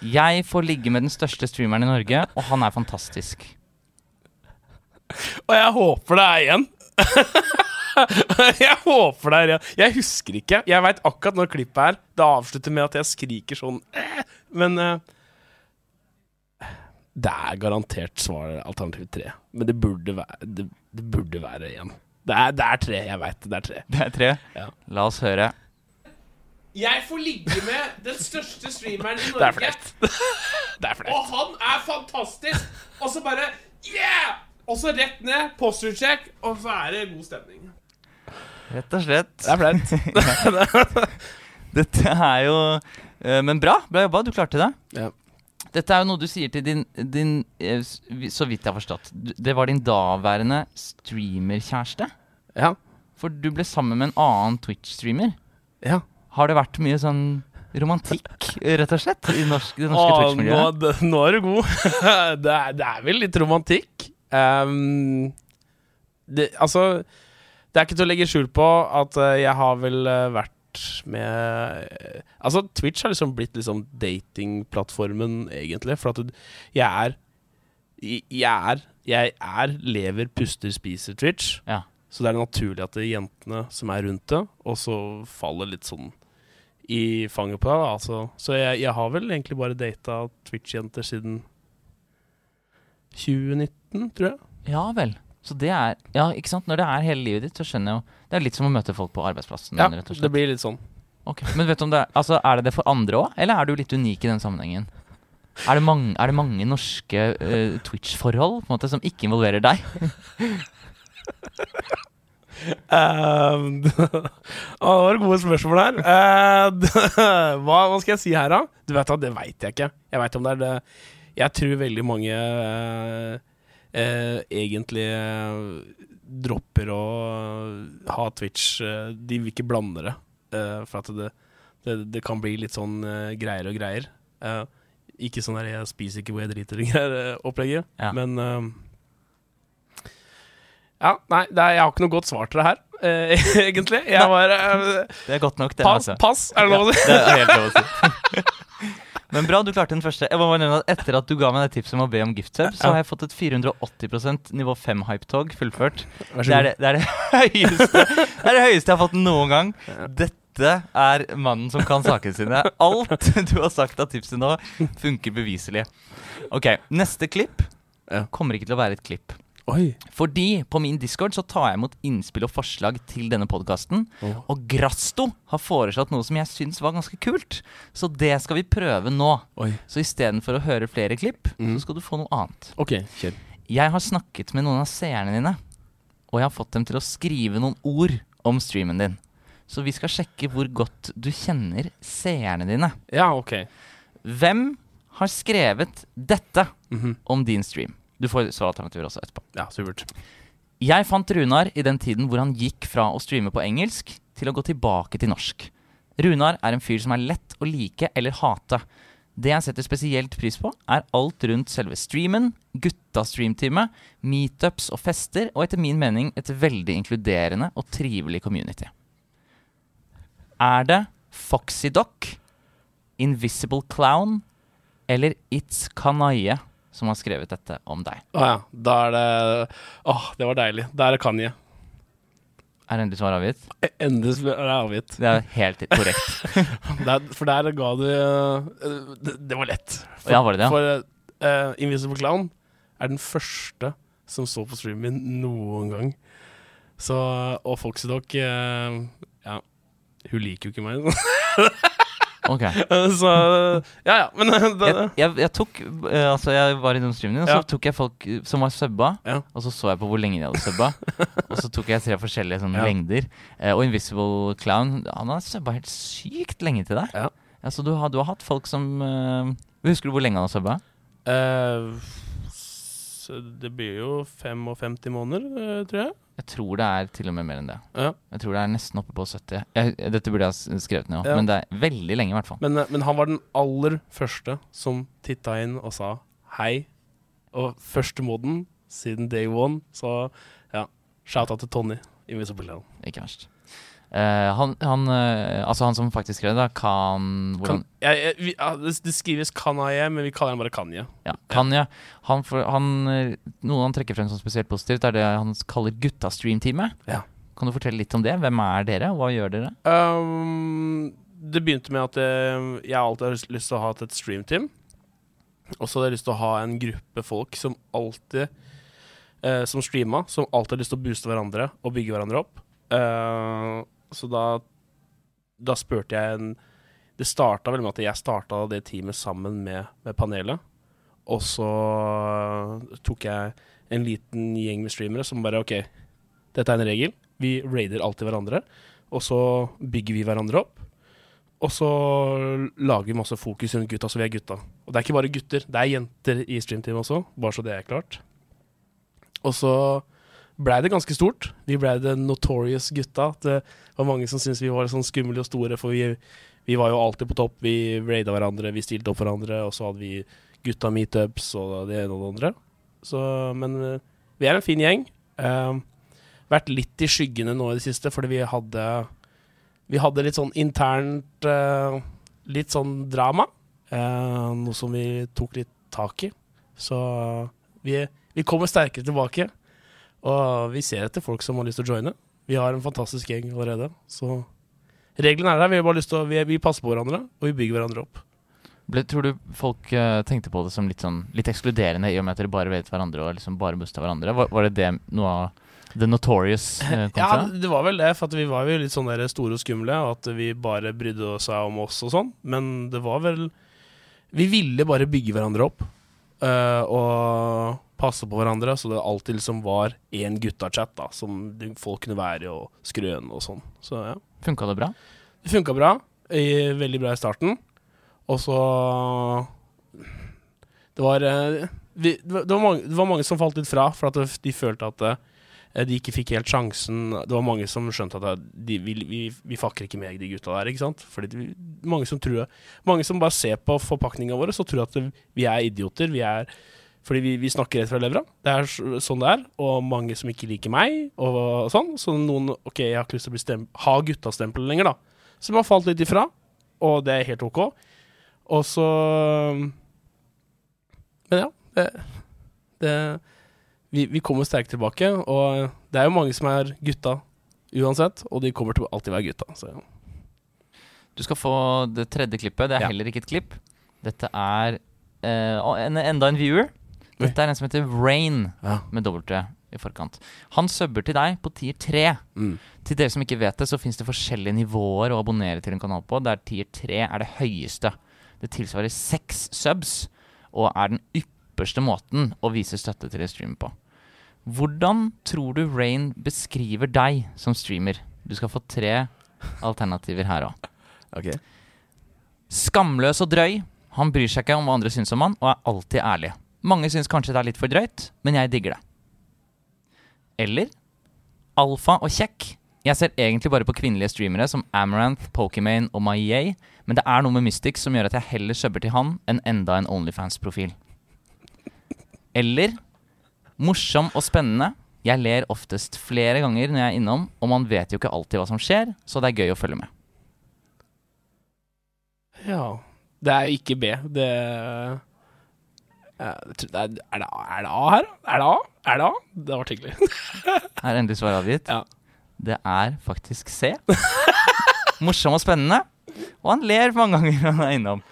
jeg får ligge med den største streameren i Norge, og han er fantastisk. Og jeg håper det er igjen. jeg håper det er igjen. Jeg husker ikke. Jeg veit akkurat når klippet er. Det avslutter med at jeg skriker sånn eh, Men uh, Det er garantert svar alternativ tre. Men det burde være Det, det burde være igjen. Det er, det er tre. Jeg veit det. Det er tre. Det er tre. Ja. La oss høre. Jeg får ligge med den største streameren i Det er Norge, flaut. Det er og han er fantastisk! Og så bare Yeah! Og så rett ned, posture check, og så er det god stemning. Rett og slett. Det er flaut. Dette er jo eh, Men bra. Bra jobba. Du klarte det. Ja. Dette er jo noe du sier til din, din eh, Så vidt jeg har forstått. Det var din daværende streamerkjæreste. Ja. For du ble sammen med en annen Twitch-streamer. ja. Har det vært mye sånn romantikk, rett og slett, i norsk, det norske Twitch-miljøet? Nå, nå er du god. det, er, det er vel litt romantikk. Um, det, altså Det er ikke til å legge skjul på at eh, jeg har vel eh, vært med eh, Altså, Twitch har liksom blitt liksom datingplattformen, egentlig. For at jeg er Jeg er Jeg er lever, puster, spiser Twitch. Ja. Så det er naturlig at det er jentene som er rundt det, og så faller litt sånn i fanget på deg. Altså. Så jeg, jeg har vel egentlig bare data Twitch-jenter siden 2019, tror jeg. Ja vel. Så det er Ja, ikke sant. Når det er hele livet ditt, så skjønner jeg jo Det er litt som å møte folk på arbeidsplassen. Ja, det blir litt sånn. Okay. Men vet du om det er, altså, er det det for andre òg, eller er du litt unik i den sammenhengen? Er det mange, er det mange norske uh, Twitch-forhold på en måte som ikke involverer deg? Uh, det var gode spørsmål her. Uh, hva, hva skal jeg si her, da? Du vet at Det veit jeg ikke. Jeg vet om det er det Jeg tror veldig mange uh, uh, egentlig eh, dropper å ha Twitch. de vil ikke blande det. for at det, det, det kan bli litt sånn greier og greier. Ikke sånn der 'jeg spiser ikke hvor jeg driter' og greier-opplegget. Ja. Men eh, ja, nei, det er, jeg har ikke noe godt svar til det her, uh, egentlig. Jeg var uh, Det er godt nok, det. Pa, altså. pass, er det lov å si? Det er helt lov å si. Men bra, du klarte den første. Jeg må bare nevne at Etter at du ga meg det tipset om å be om giftsub, så har jeg fått et 480% nivå 5 hype-tog fullført. Vær Det er det, det, er det, høyeste, det er det høyeste jeg har fått noen gang. Dette er mannen som kan sakene sine. Alt du har sagt av tipset nå, funker beviselig. Ok, neste klipp kommer ikke til å være et klipp. Oi. Fordi på min Discord så tar jeg imot innspill og forslag til denne podkasten. Oh. Og Grasto har foreslått noe som jeg syns var ganske kult. Så det skal vi prøve nå. Oi. Så istedenfor å høre flere klipp, mm. så skal du få noe annet. OK, kjør. Jeg har snakket med noen av seerne dine, og jeg har fått dem til å skrive noen ord om streamen din. Så vi skal sjekke hvor godt du kjenner seerne dine. Ja, OK. Hvem har skrevet dette Mhm. om din stream? Du får svaralternativer også etterpå. Ja, supert. Jeg fant Runar i den tiden hvor han gikk fra å streame på engelsk til å gå tilbake til norsk. Runar er en fyr som er lett å like eller hate. Det jeg setter spesielt pris på, er alt rundt selve streamen, gutta-streamteamet, meetups og fester, og etter min mening et veldig inkluderende og trivelig community. Er det Foxydoc, Invisible Clown eller It's Kanaye som har skrevet dette om deg? Å ja. Da er det Åh, det var deilig. Da er det Kanye. Er endelig svar avgitt? Endelig er avgitt. Det er helt korrekt. Der, for der ga du eh, det, det var lett. For, Ja, var det det, ja? For uh, Invisible Clown er den første som så på streamen min noen gang. Så Og Foxydoc uh, Ja, hun liker jo ikke meg. Ok. så Ja, ja. Men det, Jeg, jeg, jeg tok eh, Altså, jeg var innom streamen din, og så Ja. tok jeg folk eh, som var subba, Ja. og så så jeg på hvor lenge de hadde subba. og så tok jeg tre forskjellige sånne Ja. lengder. Eh, og Invisible Clown, han har subba helt sykt lenge til deg. Ja. så du har, du har hatt folk som uh, Husker du hvor lenge han har subba? Uh, det blir jo 55 måneder, tror jeg. Jeg tror det er til og med mer enn det. Ja. Jeg tror det er nesten oppe på 70. Jeg, dette burde jeg ha skrevet ned òg, Ja. men det er veldig lenge, i hvert fall. Men, eh, men han var den aller første som titta inn og sa hei. Og første moden siden day one. Så ja, shout-out til Tony. Invisible Ikke verst. Eh, han, han, uh, altså han som faktisk skrev det, kan Kan, ja, jeg, vi, ja, det, skrives Kanaye, men vi kaller han bare Kanye. Ja, Kanye. Han, han, eh, noe han trekker frem som spesielt positivt, er det han kaller gutta-stream-teamet. Ja. Kan du fortelle litt om det? Hvem er dere, og hva gjør dere? Um, det begynte med at jeg alltid har lyst til å ha et streamteam. Og så hadde jeg lyst til å ha en gruppe folk som alltid uh, Som streama, som alltid har lyst til å booste hverandre og bygge hverandre opp. Eh, så da Da spurte jeg en Det starta vel med at jeg starta det teamet sammen med, med panelet. Og så tok jeg en liten gjeng med streamere som bare OK, dette er en regel. Vi raider alltid hverandre. Og så bygger vi hverandre opp. Og så lager vi masse fokus rundt gutta, så vi er gutta. Og det er ikke bare gutter, det er jenter i streamteamet også, bare så det er klart. Og så blei det ganske stort. Vi blei det notorious gutta. Det var mange som syntes vi var sånn skumle og store, for vi, vi var jo alltid på topp. Vi raida hverandre, vi stilte opp hverandre, og så hadde vi gutta meetups og det ene og det andre. Så, men eh, vi er en fin gjeng. Uh, vært litt i skyggene nå i det siste, fordi vi hadde Vi hadde litt sånn internt uh, Litt sånn drama. Uh, noe som vi tok litt tak i. Så vi, vi kommer sterkere tilbake. Og vi ser etter folk som har lyst til å joine. Vi har en fantastisk gjeng allerede. Så reglene er der. Vi har bare lyst til å vi, vi passer på hverandre, og vi bygger hverandre opp. Ble, tror du folk uh, tenkte på det som litt sånn Litt ekskluderende i og med at dere bare vet hverandre og liksom bare busta hverandre? Var, var det det noe av The Notorious eh, kom Ja, fra? det var vel det, for at vi var jo litt sånn der store og skumle, og at vi bare brydde seg om oss og sånn. Men det var vel Vi ville bare bygge hverandre opp Uh, og passe på hverandre, så det alltid liksom var én gutta-chat da, som folk kunne være i og skrøne og sånn. Så ja. Funka det bra? Det funka bra. Veldig bra i starten. Og så Det var, eh, vi, det, var, mange, det var mange som falt litt fra, for at de følte at eh, de ikke fikk helt sjansen. Det var mange som skjønte at de, vi, vi, vi fakker ikke med de gutta der, ikke sant. Fordi de, mange som tror Mange som bare ser på forpakninga vår så tror at vi er idioter. Vi er fordi vi, vi snakker rett fra levra. Det er sånn det er. Og mange som ikke liker meg, og sånn. Så noen OK, jeg har ikke lyst til å bli stem ha guttastempelet lenger, da. Som har falt litt ifra, og det er helt OK. Og så Men ja. Det, det vi, vi kommer sterkt tilbake, og det er jo mange som er gutta uansett, og de kommer til å alltid være gutta. Så. Du skal få det tredje klippet. Det er Ja. heller ikke et klipp. Dette er eh, en, enda en viewer. Dette er en som heter Rain, Ja. med W i forkant. Han subber til deg på tier 3. Mm. Til dere som ikke vet det, så fins det forskjellige nivåer å abonnere til en kanal på, der tier 3 er det høyeste. Det tilsvarer seks subs, og er den ypperste måten å vise støtte til en stream på. Hvordan tror du Rain beskriver deg som streamer? Du skal få tre alternativer her òg. Okay. Skamløs og drøy. Han bryr seg ikke om hva andre syns om han, og er alltid ærlig. Mange syns kanskje det er litt for drøyt, men jeg digger det. Eller alfa og kjekk. Jeg ser egentlig bare på kvinnelige streamere som Amaranth, Pokimane og Maiei, men det er noe med Mystic som gjør at jeg heller subber til han enn enda en Onlyfans-profil. Eller morsom og spennende. Jeg ler oftest flere ganger når jeg er innom, og man vet jo ikke alltid hva som skjer, så det er gøy å følge med. Ja. Det er ikke B. Det Ja, jeg tror- det er, er, det er det A her? da? Er det A? Er det A? Det var hyggelig. Er endelig svaret avgitt? Ja. Det er faktisk C. Morsom og spennende. Og han ler mange ganger han er innom.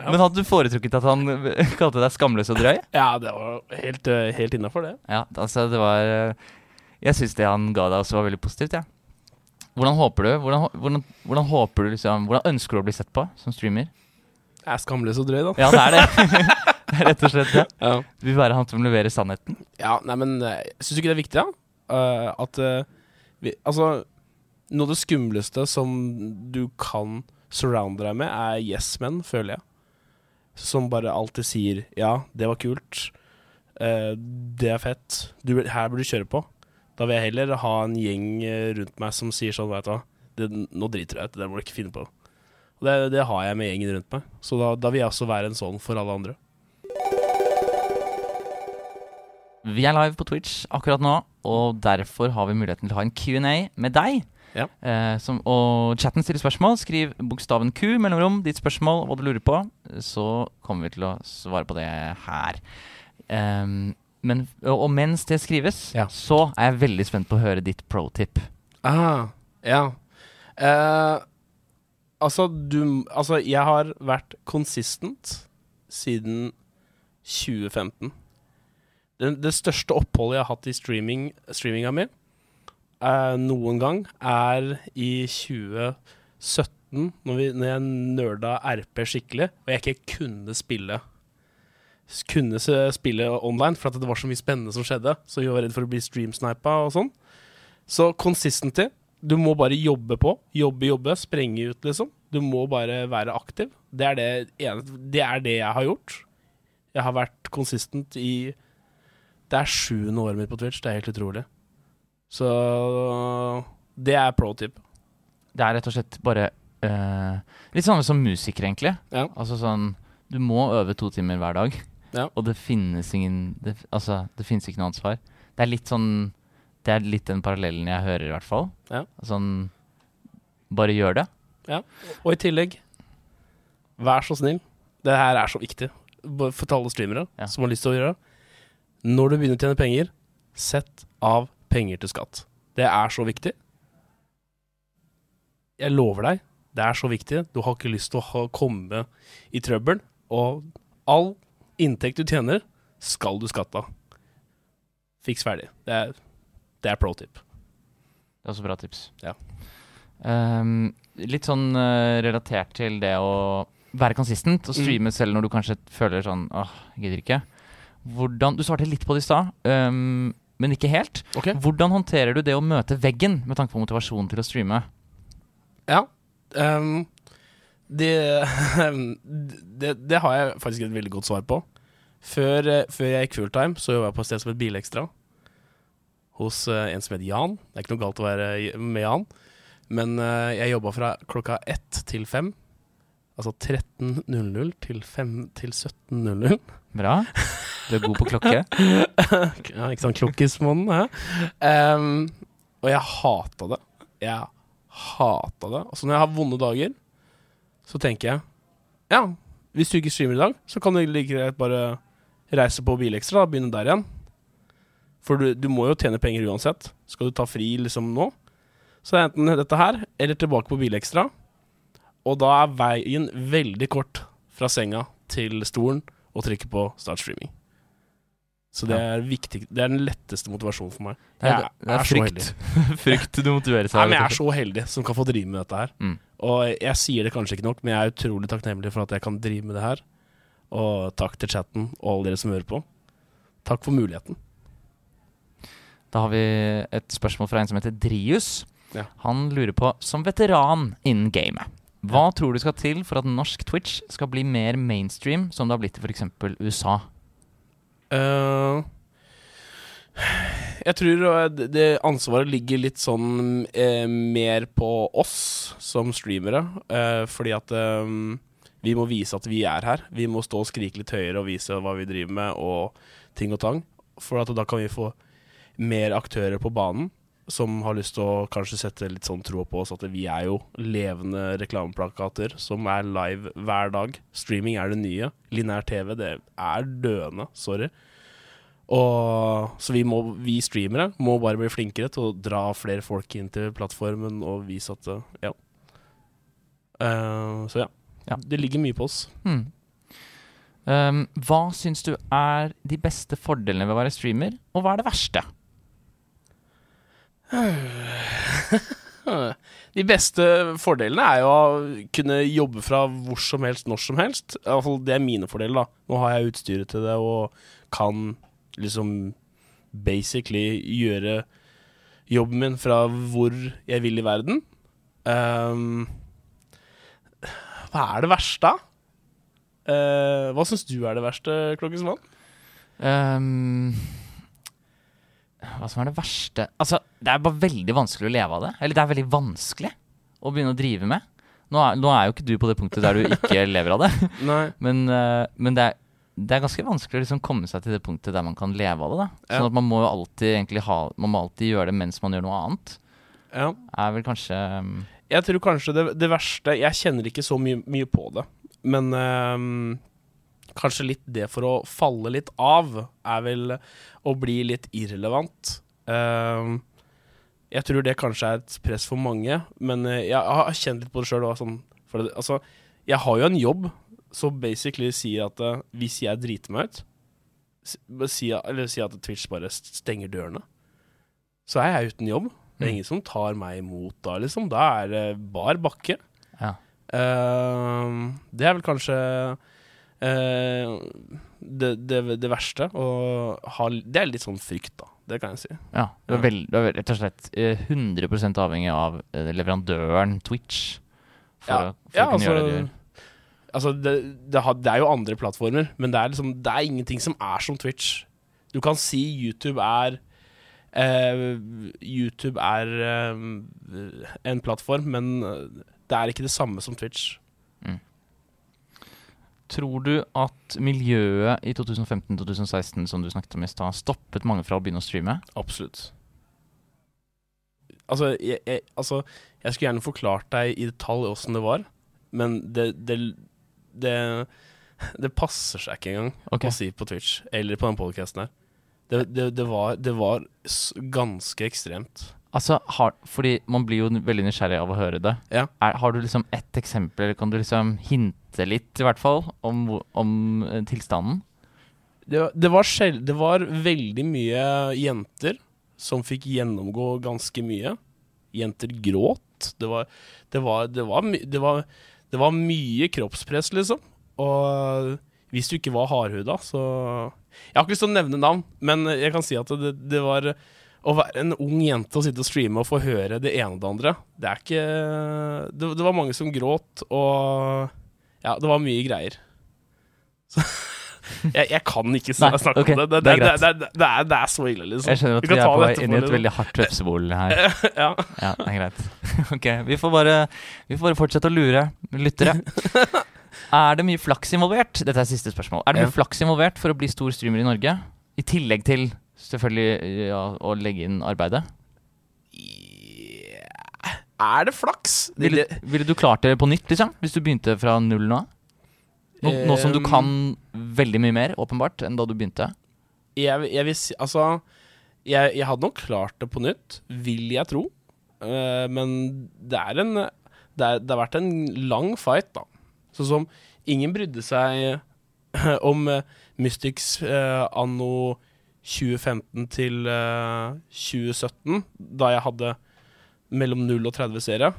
Ja. Men hadde du foretrukket at han eh, kalte deg skamløs og drøy? Ja, det var helt, uh, helt innafor, det. Ja, altså det var eh, Jeg syns det han ga deg også var veldig positivt, jeg. Hvordan håper du hvordan, hvordan, hvordan håper du liksom Hvordan ønsker du å bli sett på som streamer? Jeg er skamløs og drøy, da. Ja, det er det. rett og slett. Ja. Du vil være han som leverer sannheten. Ja, nei, men eh, syns du ikke det er viktig, da? Uh, at uh, vi Altså, noe av det skumleste som du kan surrounde deg med, er yes-menn, føler jeg. Som bare alltid sier 'ja, det var kult', uh, 'det er fett', du, 'her burde du kjøre på'. Da vil jeg heller ha en gjeng rundt meg som sier sånn, veit du hva, det, 'nå driter du deg det, det må du ikke finne på'. Og det, det har jeg med gjengen rundt meg, så da, da vil jeg også være en sånn for alle andre. Vi er live på Twitch akkurat nå, og derfor har vi muligheten til å ha en Q&A med deg. Ja. Eh, som, og chatten stiller spørsmål. Skriv bokstaven Q, mellomrom, ditt spørsmål, hva du lurer på. Så kommer vi til å svare på det her. Um, men, og, og mens det skrives, Ja. så er jeg veldig spent på å høre ditt pro-tip. Ah, ja. Eh, altså, du Altså, jeg har vært consistent siden 2015. Det, største oppholdet jeg har hatt i streaming, streaminga mi eh, noen gang, er i 2017, når, vi, når jeg nerda RP skikkelig, og jeg ikke kunne spille kunne spille online, for det var så mye spennende som skjedde. Så vi var redd for å bli streamsnipa og sånn. Så consistency. Du må bare jobbe på. Jobbe, jobbe. Sprenge ut, liksom. Du må bare være aktiv. Det er det, det, er det jeg har gjort. Jeg har vært consistent i Det er sjuende året mitt på Twitch. Det er helt utrolig. Så det er pro tip. Det er rett og slett bare uh, Litt sånn som musiker, egentlig. Ja. Altså sånn Du må øve to timer hver dag. Ja. Og det finnes ingen det, Altså, det finnes ikke noe ansvar. Det er litt sånn Det er litt den parallellen jeg hører, i hvert fall. Ja. Sånn Bare gjør det. Ja. Og i tillegg, vær så snill. Det her er så viktig for alle streamere som har lyst til å gjøre det. Når du begynner å tjene penger, Sett av penger til skatt. Det er så viktig. Jeg lover deg, det er så viktig. Du har ikke lyst til å ha, komme i trøbbel. Og all inntekt du tjener, skal du skatte av. Fiks ferdig. Det er, det er pro tip. Det er også bra tips. Ja. Um, litt sånn uh, relatert til det å være konsistent og streame selv når du kanskje føler sånn åh, jeg gidder ikke. Hvordan, du svarte litt på det i stad, um, men ikke helt. Okay. Hvordan håndterer du det å møte veggen med tanke på motivasjonen til å streame? Ja. Um, det, det, det har jeg faktisk et veldig godt svar på. Før, eh, før jeg gikk fulltime, så jobba jeg på et sted som het Bilekstra. Hos eh, en som het Jan. Det er ikke noe galt å være med Jan. Men eh, jeg jobba fra klokka ett til fem. Altså 13.00 til, til 17.00. Bra. Du er god på klokke. ja, ikke sånn klokkismånen, hæ? Um, og jeg hata det. Jeg hata det. Altså når jeg har vonde dager, så tenker jeg Ja, hvis du ikke streamer i dag, så kan du like greit bare reise på Bilekstra og begynne der igjen. For du, du må jo tjene penger uansett. Skal du ta fri liksom nå, så er det enten dette her, eller tilbake på Bilekstra. Og da er veien veldig kort fra senga til stolen og trykke på start streaming. Så det er viktig Det er den letteste motivasjonen for meg. Det er, Jeg det er frykt. frykt du motiverer seg Nei, men jeg er så heldig som kan få drive med dette her. Mm. Og jeg sier det kanskje ikke nok, men jeg er utrolig takknemlig for at jeg kan drive med det her. Og takk til chatten og alle dere som hører på. Takk for muligheten. Da har vi et spørsmål fra en som heter Drius. Ja. Han lurer på, som veteran innen gamet, hva tror du skal til for at norsk Twitch skal bli mer mainstream, som det har blitt i f.eks. USA? Uh, jeg tror eh, det ansvaret ligger litt sånn eh, mer på oss som streamere. eh, fordi at eh, vi må vise at vi er her. Vi må stå og skrike litt høyere og vise hva vi driver med, og ting og tang. For at da kan vi få mer aktører på banen som har lyst til å kanskje sette litt sånn tro på oss at vi er jo levende reklameplakater som er live hver dag. Streaming er det nye. Linær TV, det er døende. Sorry. Og, så vi, må, vi streamere må bare bli flinkere til å dra flere folk inn til plattformen og vise at Ja. Uh, så ja. Ja. Det ligger mye på oss. Hmm. Um, hva syns du er de beste fordelene ved å være streamer, og hva er det verste? De beste fordelene er jo å kunne jobbe fra hvor som helst, når som helst. I hvert fall Det er mine fordeler. da Nå har jeg utstyret til det og kan liksom basically gjøre jobben min fra hvor jeg vil i verden. Um, hva er det verste, da? Uh, hva syns du er det verste, Klokkesmann? Um, hva som er det verste Altså, det er bare veldig vanskelig å leve av det. Eller det er veldig vanskelig å begynne å drive med. Nå er, nå er jo ikke du på det punktet der du ikke lever av det, men, uh, men det, er, det er ganske vanskelig å liksom komme seg til det punktet der man kan leve av det. da Sånn Ja. at man må alltid ha Man må alltid gjøre det mens man gjør noe annet. Ja. Er vel kanskje um, Jeg tror kanskje det, det verste Jeg kjenner ikke så mye, mye på det, men ehm, kanskje litt det for å falle litt av, er vel å bli litt irrelevant. Ehm, jeg tror det kanskje er et press for mange, men eh, jeg har kjent litt på det sjøl. Sånn, altså, jeg har jo en jobb som basically sier at eh, hvis jeg driter meg ut, si, eller si at Twitch bare stenger dørene, så er jeg uten jobb. Det er Mm. ingen som tar meg imot da, liksom. Da er det bar bakke. Ja. Uh, det er vel kanskje det, det, det verste. Ha, det er litt sånn frykt, da. Det kan jeg si. Ja. Du er, Ja. vel- du er rett og slett eh, 100 avhengig av eh, leverandøren Twitch for, Ja. å, for Ja, å kunne altså, gjøre det du gjør. altså det, det, har, det er jo andre plattformer, men det er liksom Det er ingenting som er som Twitch. Du kan si YouTube er eh, YouTube er eh, en plattform, men eh, det er ikke det samme som Twitch. Tror du at miljøet i 2015-2016 som du snakket om i stad, stoppet mange fra å begynne å streame? Absolutt. Altså jeg, jeg, altså, jeg skulle gjerne forklart deg i detalj åssen det var, men det, det, det, det passer seg ikke engang okay. å si på Twitch eller på den podkasten her. Det, det, det, var, det var ganske ekstremt. Altså, har, fordi man blir jo veldig nysgjerrig av å høre det. Ja. Er, har du liksom ett eksempel, eller kan du liksom hinte litt, i hvert fall, om, om eh, tilstanden? Det, det, var sjel, det var veldig mye jenter som fikk gjennomgå ganske mye. Jenter gråt. Det var, det var, det var, det var, det var mye kroppspress, liksom. Og hvis du ikke var hardhuda, så Jeg har ikke lyst til å nevne navn, men jeg kan si at det, det var Å være en ung jente og sitte og streame og få høre det ene og det andre, det er ikke Det, det var mange som gråt, og Ja, det var mye greier. Så jeg, jeg kan ikke Nei, snakke ok, om det. Det, det er det, det, er, det er så ille, liksom. Jeg skjønner at Vi vi, er på vei inn i et liksom. veldig hardt vepsebol her. ja. Ja, det er greit. Ok, vi får bare, vi får bare fortsette å lure lyttere. Er det mye flaks involvert? Dette er siste spørsmål. Er det mye Ja. flaks involvert for å bli stor streamer i Norge? I tillegg til selvfølgelig ja, å legge inn arbeidet? Er det flaks? Ville, ville du klart det på nytt, liksom? Hvis du begynte fra null nå? Nå, nå som du Um, kan veldig mye mer, åpenbart, enn da du begynte? jeg, jeg vil si Altså, jeg, jeg hadde nok klart det på nytt, vil jeg tro. Uh, men det er en det, er, det har vært en lang fight, da. Sånn som ingen brydde seg om Mystics uh, anno 2015 til uh, 2017, da jeg hadde mellom 0 og 30 seere.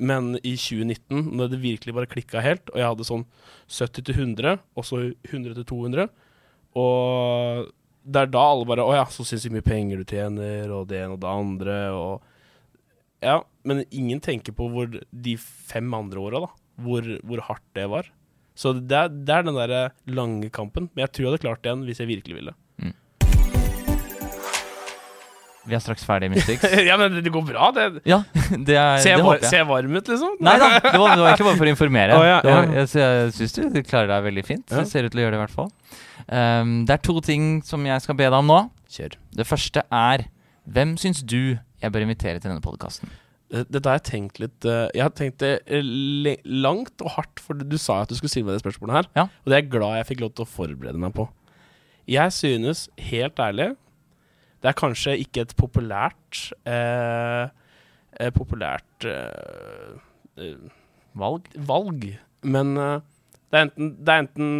Men i 2019, når det virkelig bare klikka helt, og jeg hadde sånn 70 til 100, og så 100 til 200 Og det er da alle bare Å ja, så sinnssykt mye penger du tjener, og det ene og det andre, og Ja, men ingen tenker på hvor de fem andre åra, da. Hvor, hvor hardt det var. Så det er, det er den derre lange kampen. Men jeg tror jeg hadde klart det igjen hvis jeg virkelig ville. Vi er straks ferdig, Mystics. ja, men det går bra, det. Ja, det, er, se, det var, jeg. ser jeg varm ut, liksom? Nei da, det var, det var ikke bare for å informere. Oh, ja, Det var, jeg, jeg syns du, du klarer deg veldig fint. Ja. Ser ut til å gjøre det, i hvert fall. Um, det er to ting som jeg skal be deg om nå. Kjør. Det første er Hvem syns du jeg bør invitere til denne podkasten? Det- Dette har jeg tenkt litt eh, Jeg har tenkt det eh, langt og hardt, for du sa at du skulle stille meg det spørsmålet her. Ja. Og det er jeg glad jeg fikk lov til å forberede meg på. Jeg synes, helt ærlig, det er kanskje ikke et populært eh, eh, Populært eh, eh, Valg? valg, men eh, det, er enten, det er enten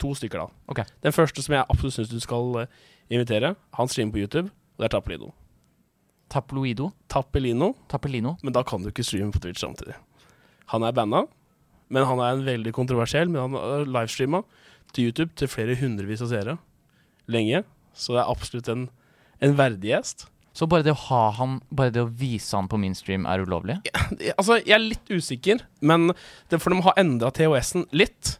to stykker, da. Okay. Den første som jeg absolutt syns du skal eh, invitere, han streamer på YouTube, og det er Tappelino. Taploido? Tappelino Tappelino? men da kan du ikke streame på Twitch samtidig. Han er banna, men han er en veldig kontroversiell. Men han har livestreama til YouTube til flere hundrevis av seere lenge. Så det er absolutt en, en verdig gjest. Så bare det å ha han Bare det å vise han på min stream er ulovlig? Altså, jeg er litt usikker, men det, for de har endra TOS-en litt.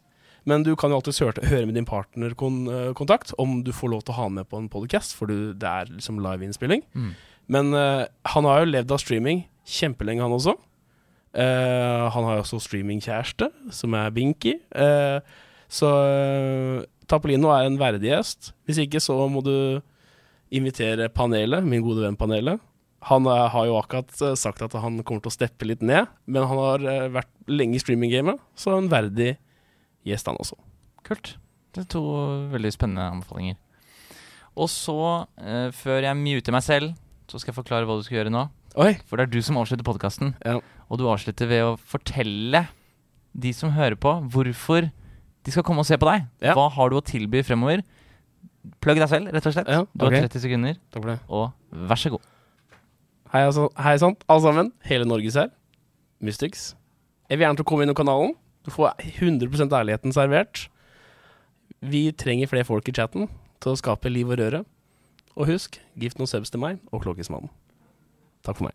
Men du kan jo alltids høre, høre med din partnerkontakt om du får lov til å ha han med på en podcast, for du, det er liksom liveinnspilling. Mm. Men uh, han har jo levd av streaming kjempelenge, han også. Uh, han har jo også streamingkjæreste, som er Binky. Uh, så uh, Tapolino er en verdig gjest. Hvis ikke, så må du invitere panelet, min gode venn Panelet. Han eh, har jo akkurat eh, sagt at han kommer til å steppe litt ned, men han har eh, vært lenge i streaminggamet, så en verdig gjest, han også. Kult. Det er to veldig spennende anbefalinger. Og så, eh, før jeg muter meg selv, så skal jeg forklare hva du skal gjøre nå. Oi! For det er du som avslutter podkasten. Ja. Og du avslutter ved å fortelle de som hører på, hvorfor de skal komme og se på deg. Ja. Hva har du å tilby fremover? Plugg deg selv, rett og slett. Ja, Du har ok. 30 sekunder, Takk for det. og vær så god. Hei, altså, hei sann, alle sammen. Hele Norges her. Mystics. Jeg vil gjerne til å komme inn i kanalen. Du får 100% ærligheten servert. Vi trenger flere folk i chatten til å skape liv og røre. Og husk, gift noen subs til meg og Klokkismannen. Takk for meg.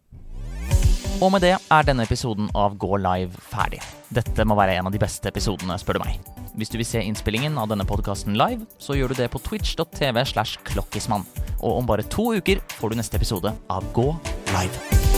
Og med det er denne episoden av Gå live ferdig. Dette må være en av de beste episodene, spør du meg. Hvis du vil se innspillingen av denne podkasten live, så gjør du det på twitch.tv slash klokkismann. Og om bare to uker får du neste episode av Gå live.